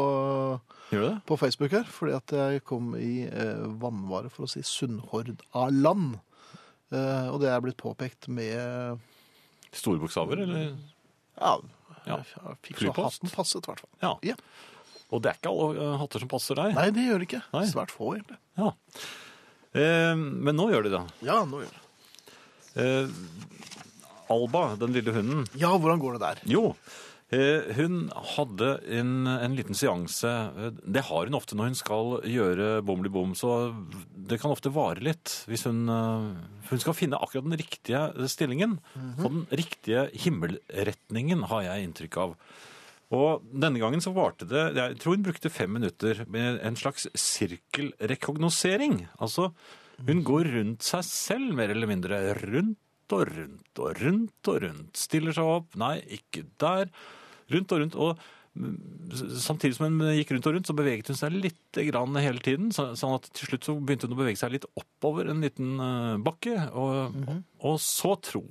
på Facebook her, fordi at jeg kom i eh, vannvare, for å si Sunnhordaland. Eh, og det er blitt påpekt med Store bokstaver, eller? Ja, Ja. jeg fikk så hatten passet, i hvert fall. Ja. Ja. Og det er ikke alle eh, hatter som passer deg. Nei, det gjør det ikke. Nei. Svært få, egentlig. Ja. Eh, men nå gjør de det. Ja, nå gjør det. Eh, Alba, den lille hunden, Ja, hvordan går det der? Jo, eh, hun hadde en, en liten seanse. Eh, Det har hun ofte når hun skal gjøre bomli-bom, så det kan ofte vare litt. Hvis hun, eh, hun skal finne akkurat den riktige stillingen. Og den riktige himmelretningen har jeg inntrykk av. Og denne gangen så varte det Jeg tror hun brukte fem minutter med en slags sirkelrekognosering. Altså, hun går rundt seg selv, mer eller mindre. Rundt og rundt og rundt og rundt. Stiller seg opp. Nei, ikke der. Rundt og rundt. Og mm, samtidig som hun gikk rundt og rundt, så beveget hun seg litt grann hele tiden. Sånn at til slutt så begynte hun å bevege seg litt oppover en liten eh, bakke. Og, og så tro,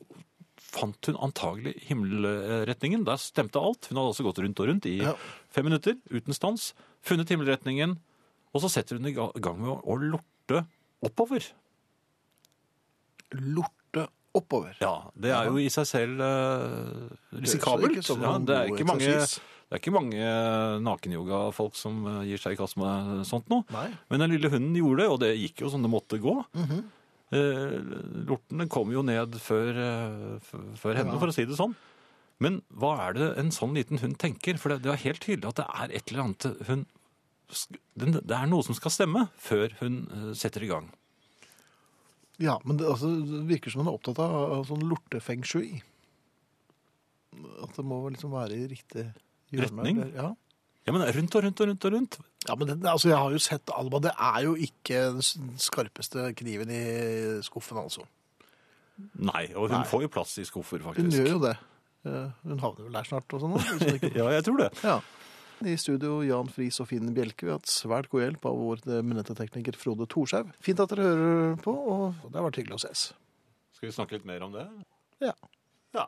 fant hun antagelig himmelretningen. Der stemte alt. Hun hadde altså gått rundt og rundt i Ja. fem minutter uten stans. Funnet himmelretningen. Og så setter hun i gang med å, lorte oppover. Lorte oppover. Ja, det er jo i seg selv eh, risikabelt. ikke som Ja, det, er ikke mange, det er ikke mange nakenyoga-folk som eh, gir seg i kast med sånt. Nei. Men den lille hunden gjorde det, og det gikk jo som det måtte gå. Mhm. Eh, Lorten den kom jo ned før, eh, før henne, for å si det sånn. Men hva er det en sånn liten hund tenker? For det, det er helt tydelig at det er et eller annet hun Det er noe som skal stemme før hun eh, setter i gang. Ja, men det, altså, det virker som hun er opptatt av, av sånn lortefeng shui. At det må liksom være i riktig hjørne. Retning? eller- Ja. Ja, men rundt og rundt og rundt og rundt. ja, men det, altså, jeg har jo sett Alba. Det er jo ikke den skarpeste kniven i skuffen, altså. Nei, og hun Nei. får jo plass i skuffer, faktisk. Hun gjør jo det. Eh, Hun havner vel der snart og sånn. Ja, jeg tror det. Ja. I studio Jan Friis og Finn Bjelke. Vi har hatt svært god hjelp av vår eminente-tekniker Frode Thorshaug. Fint at dere hører på, og det har vært hyggelig å ses. Skal vi snakke litt mer om det? Ja. Ja.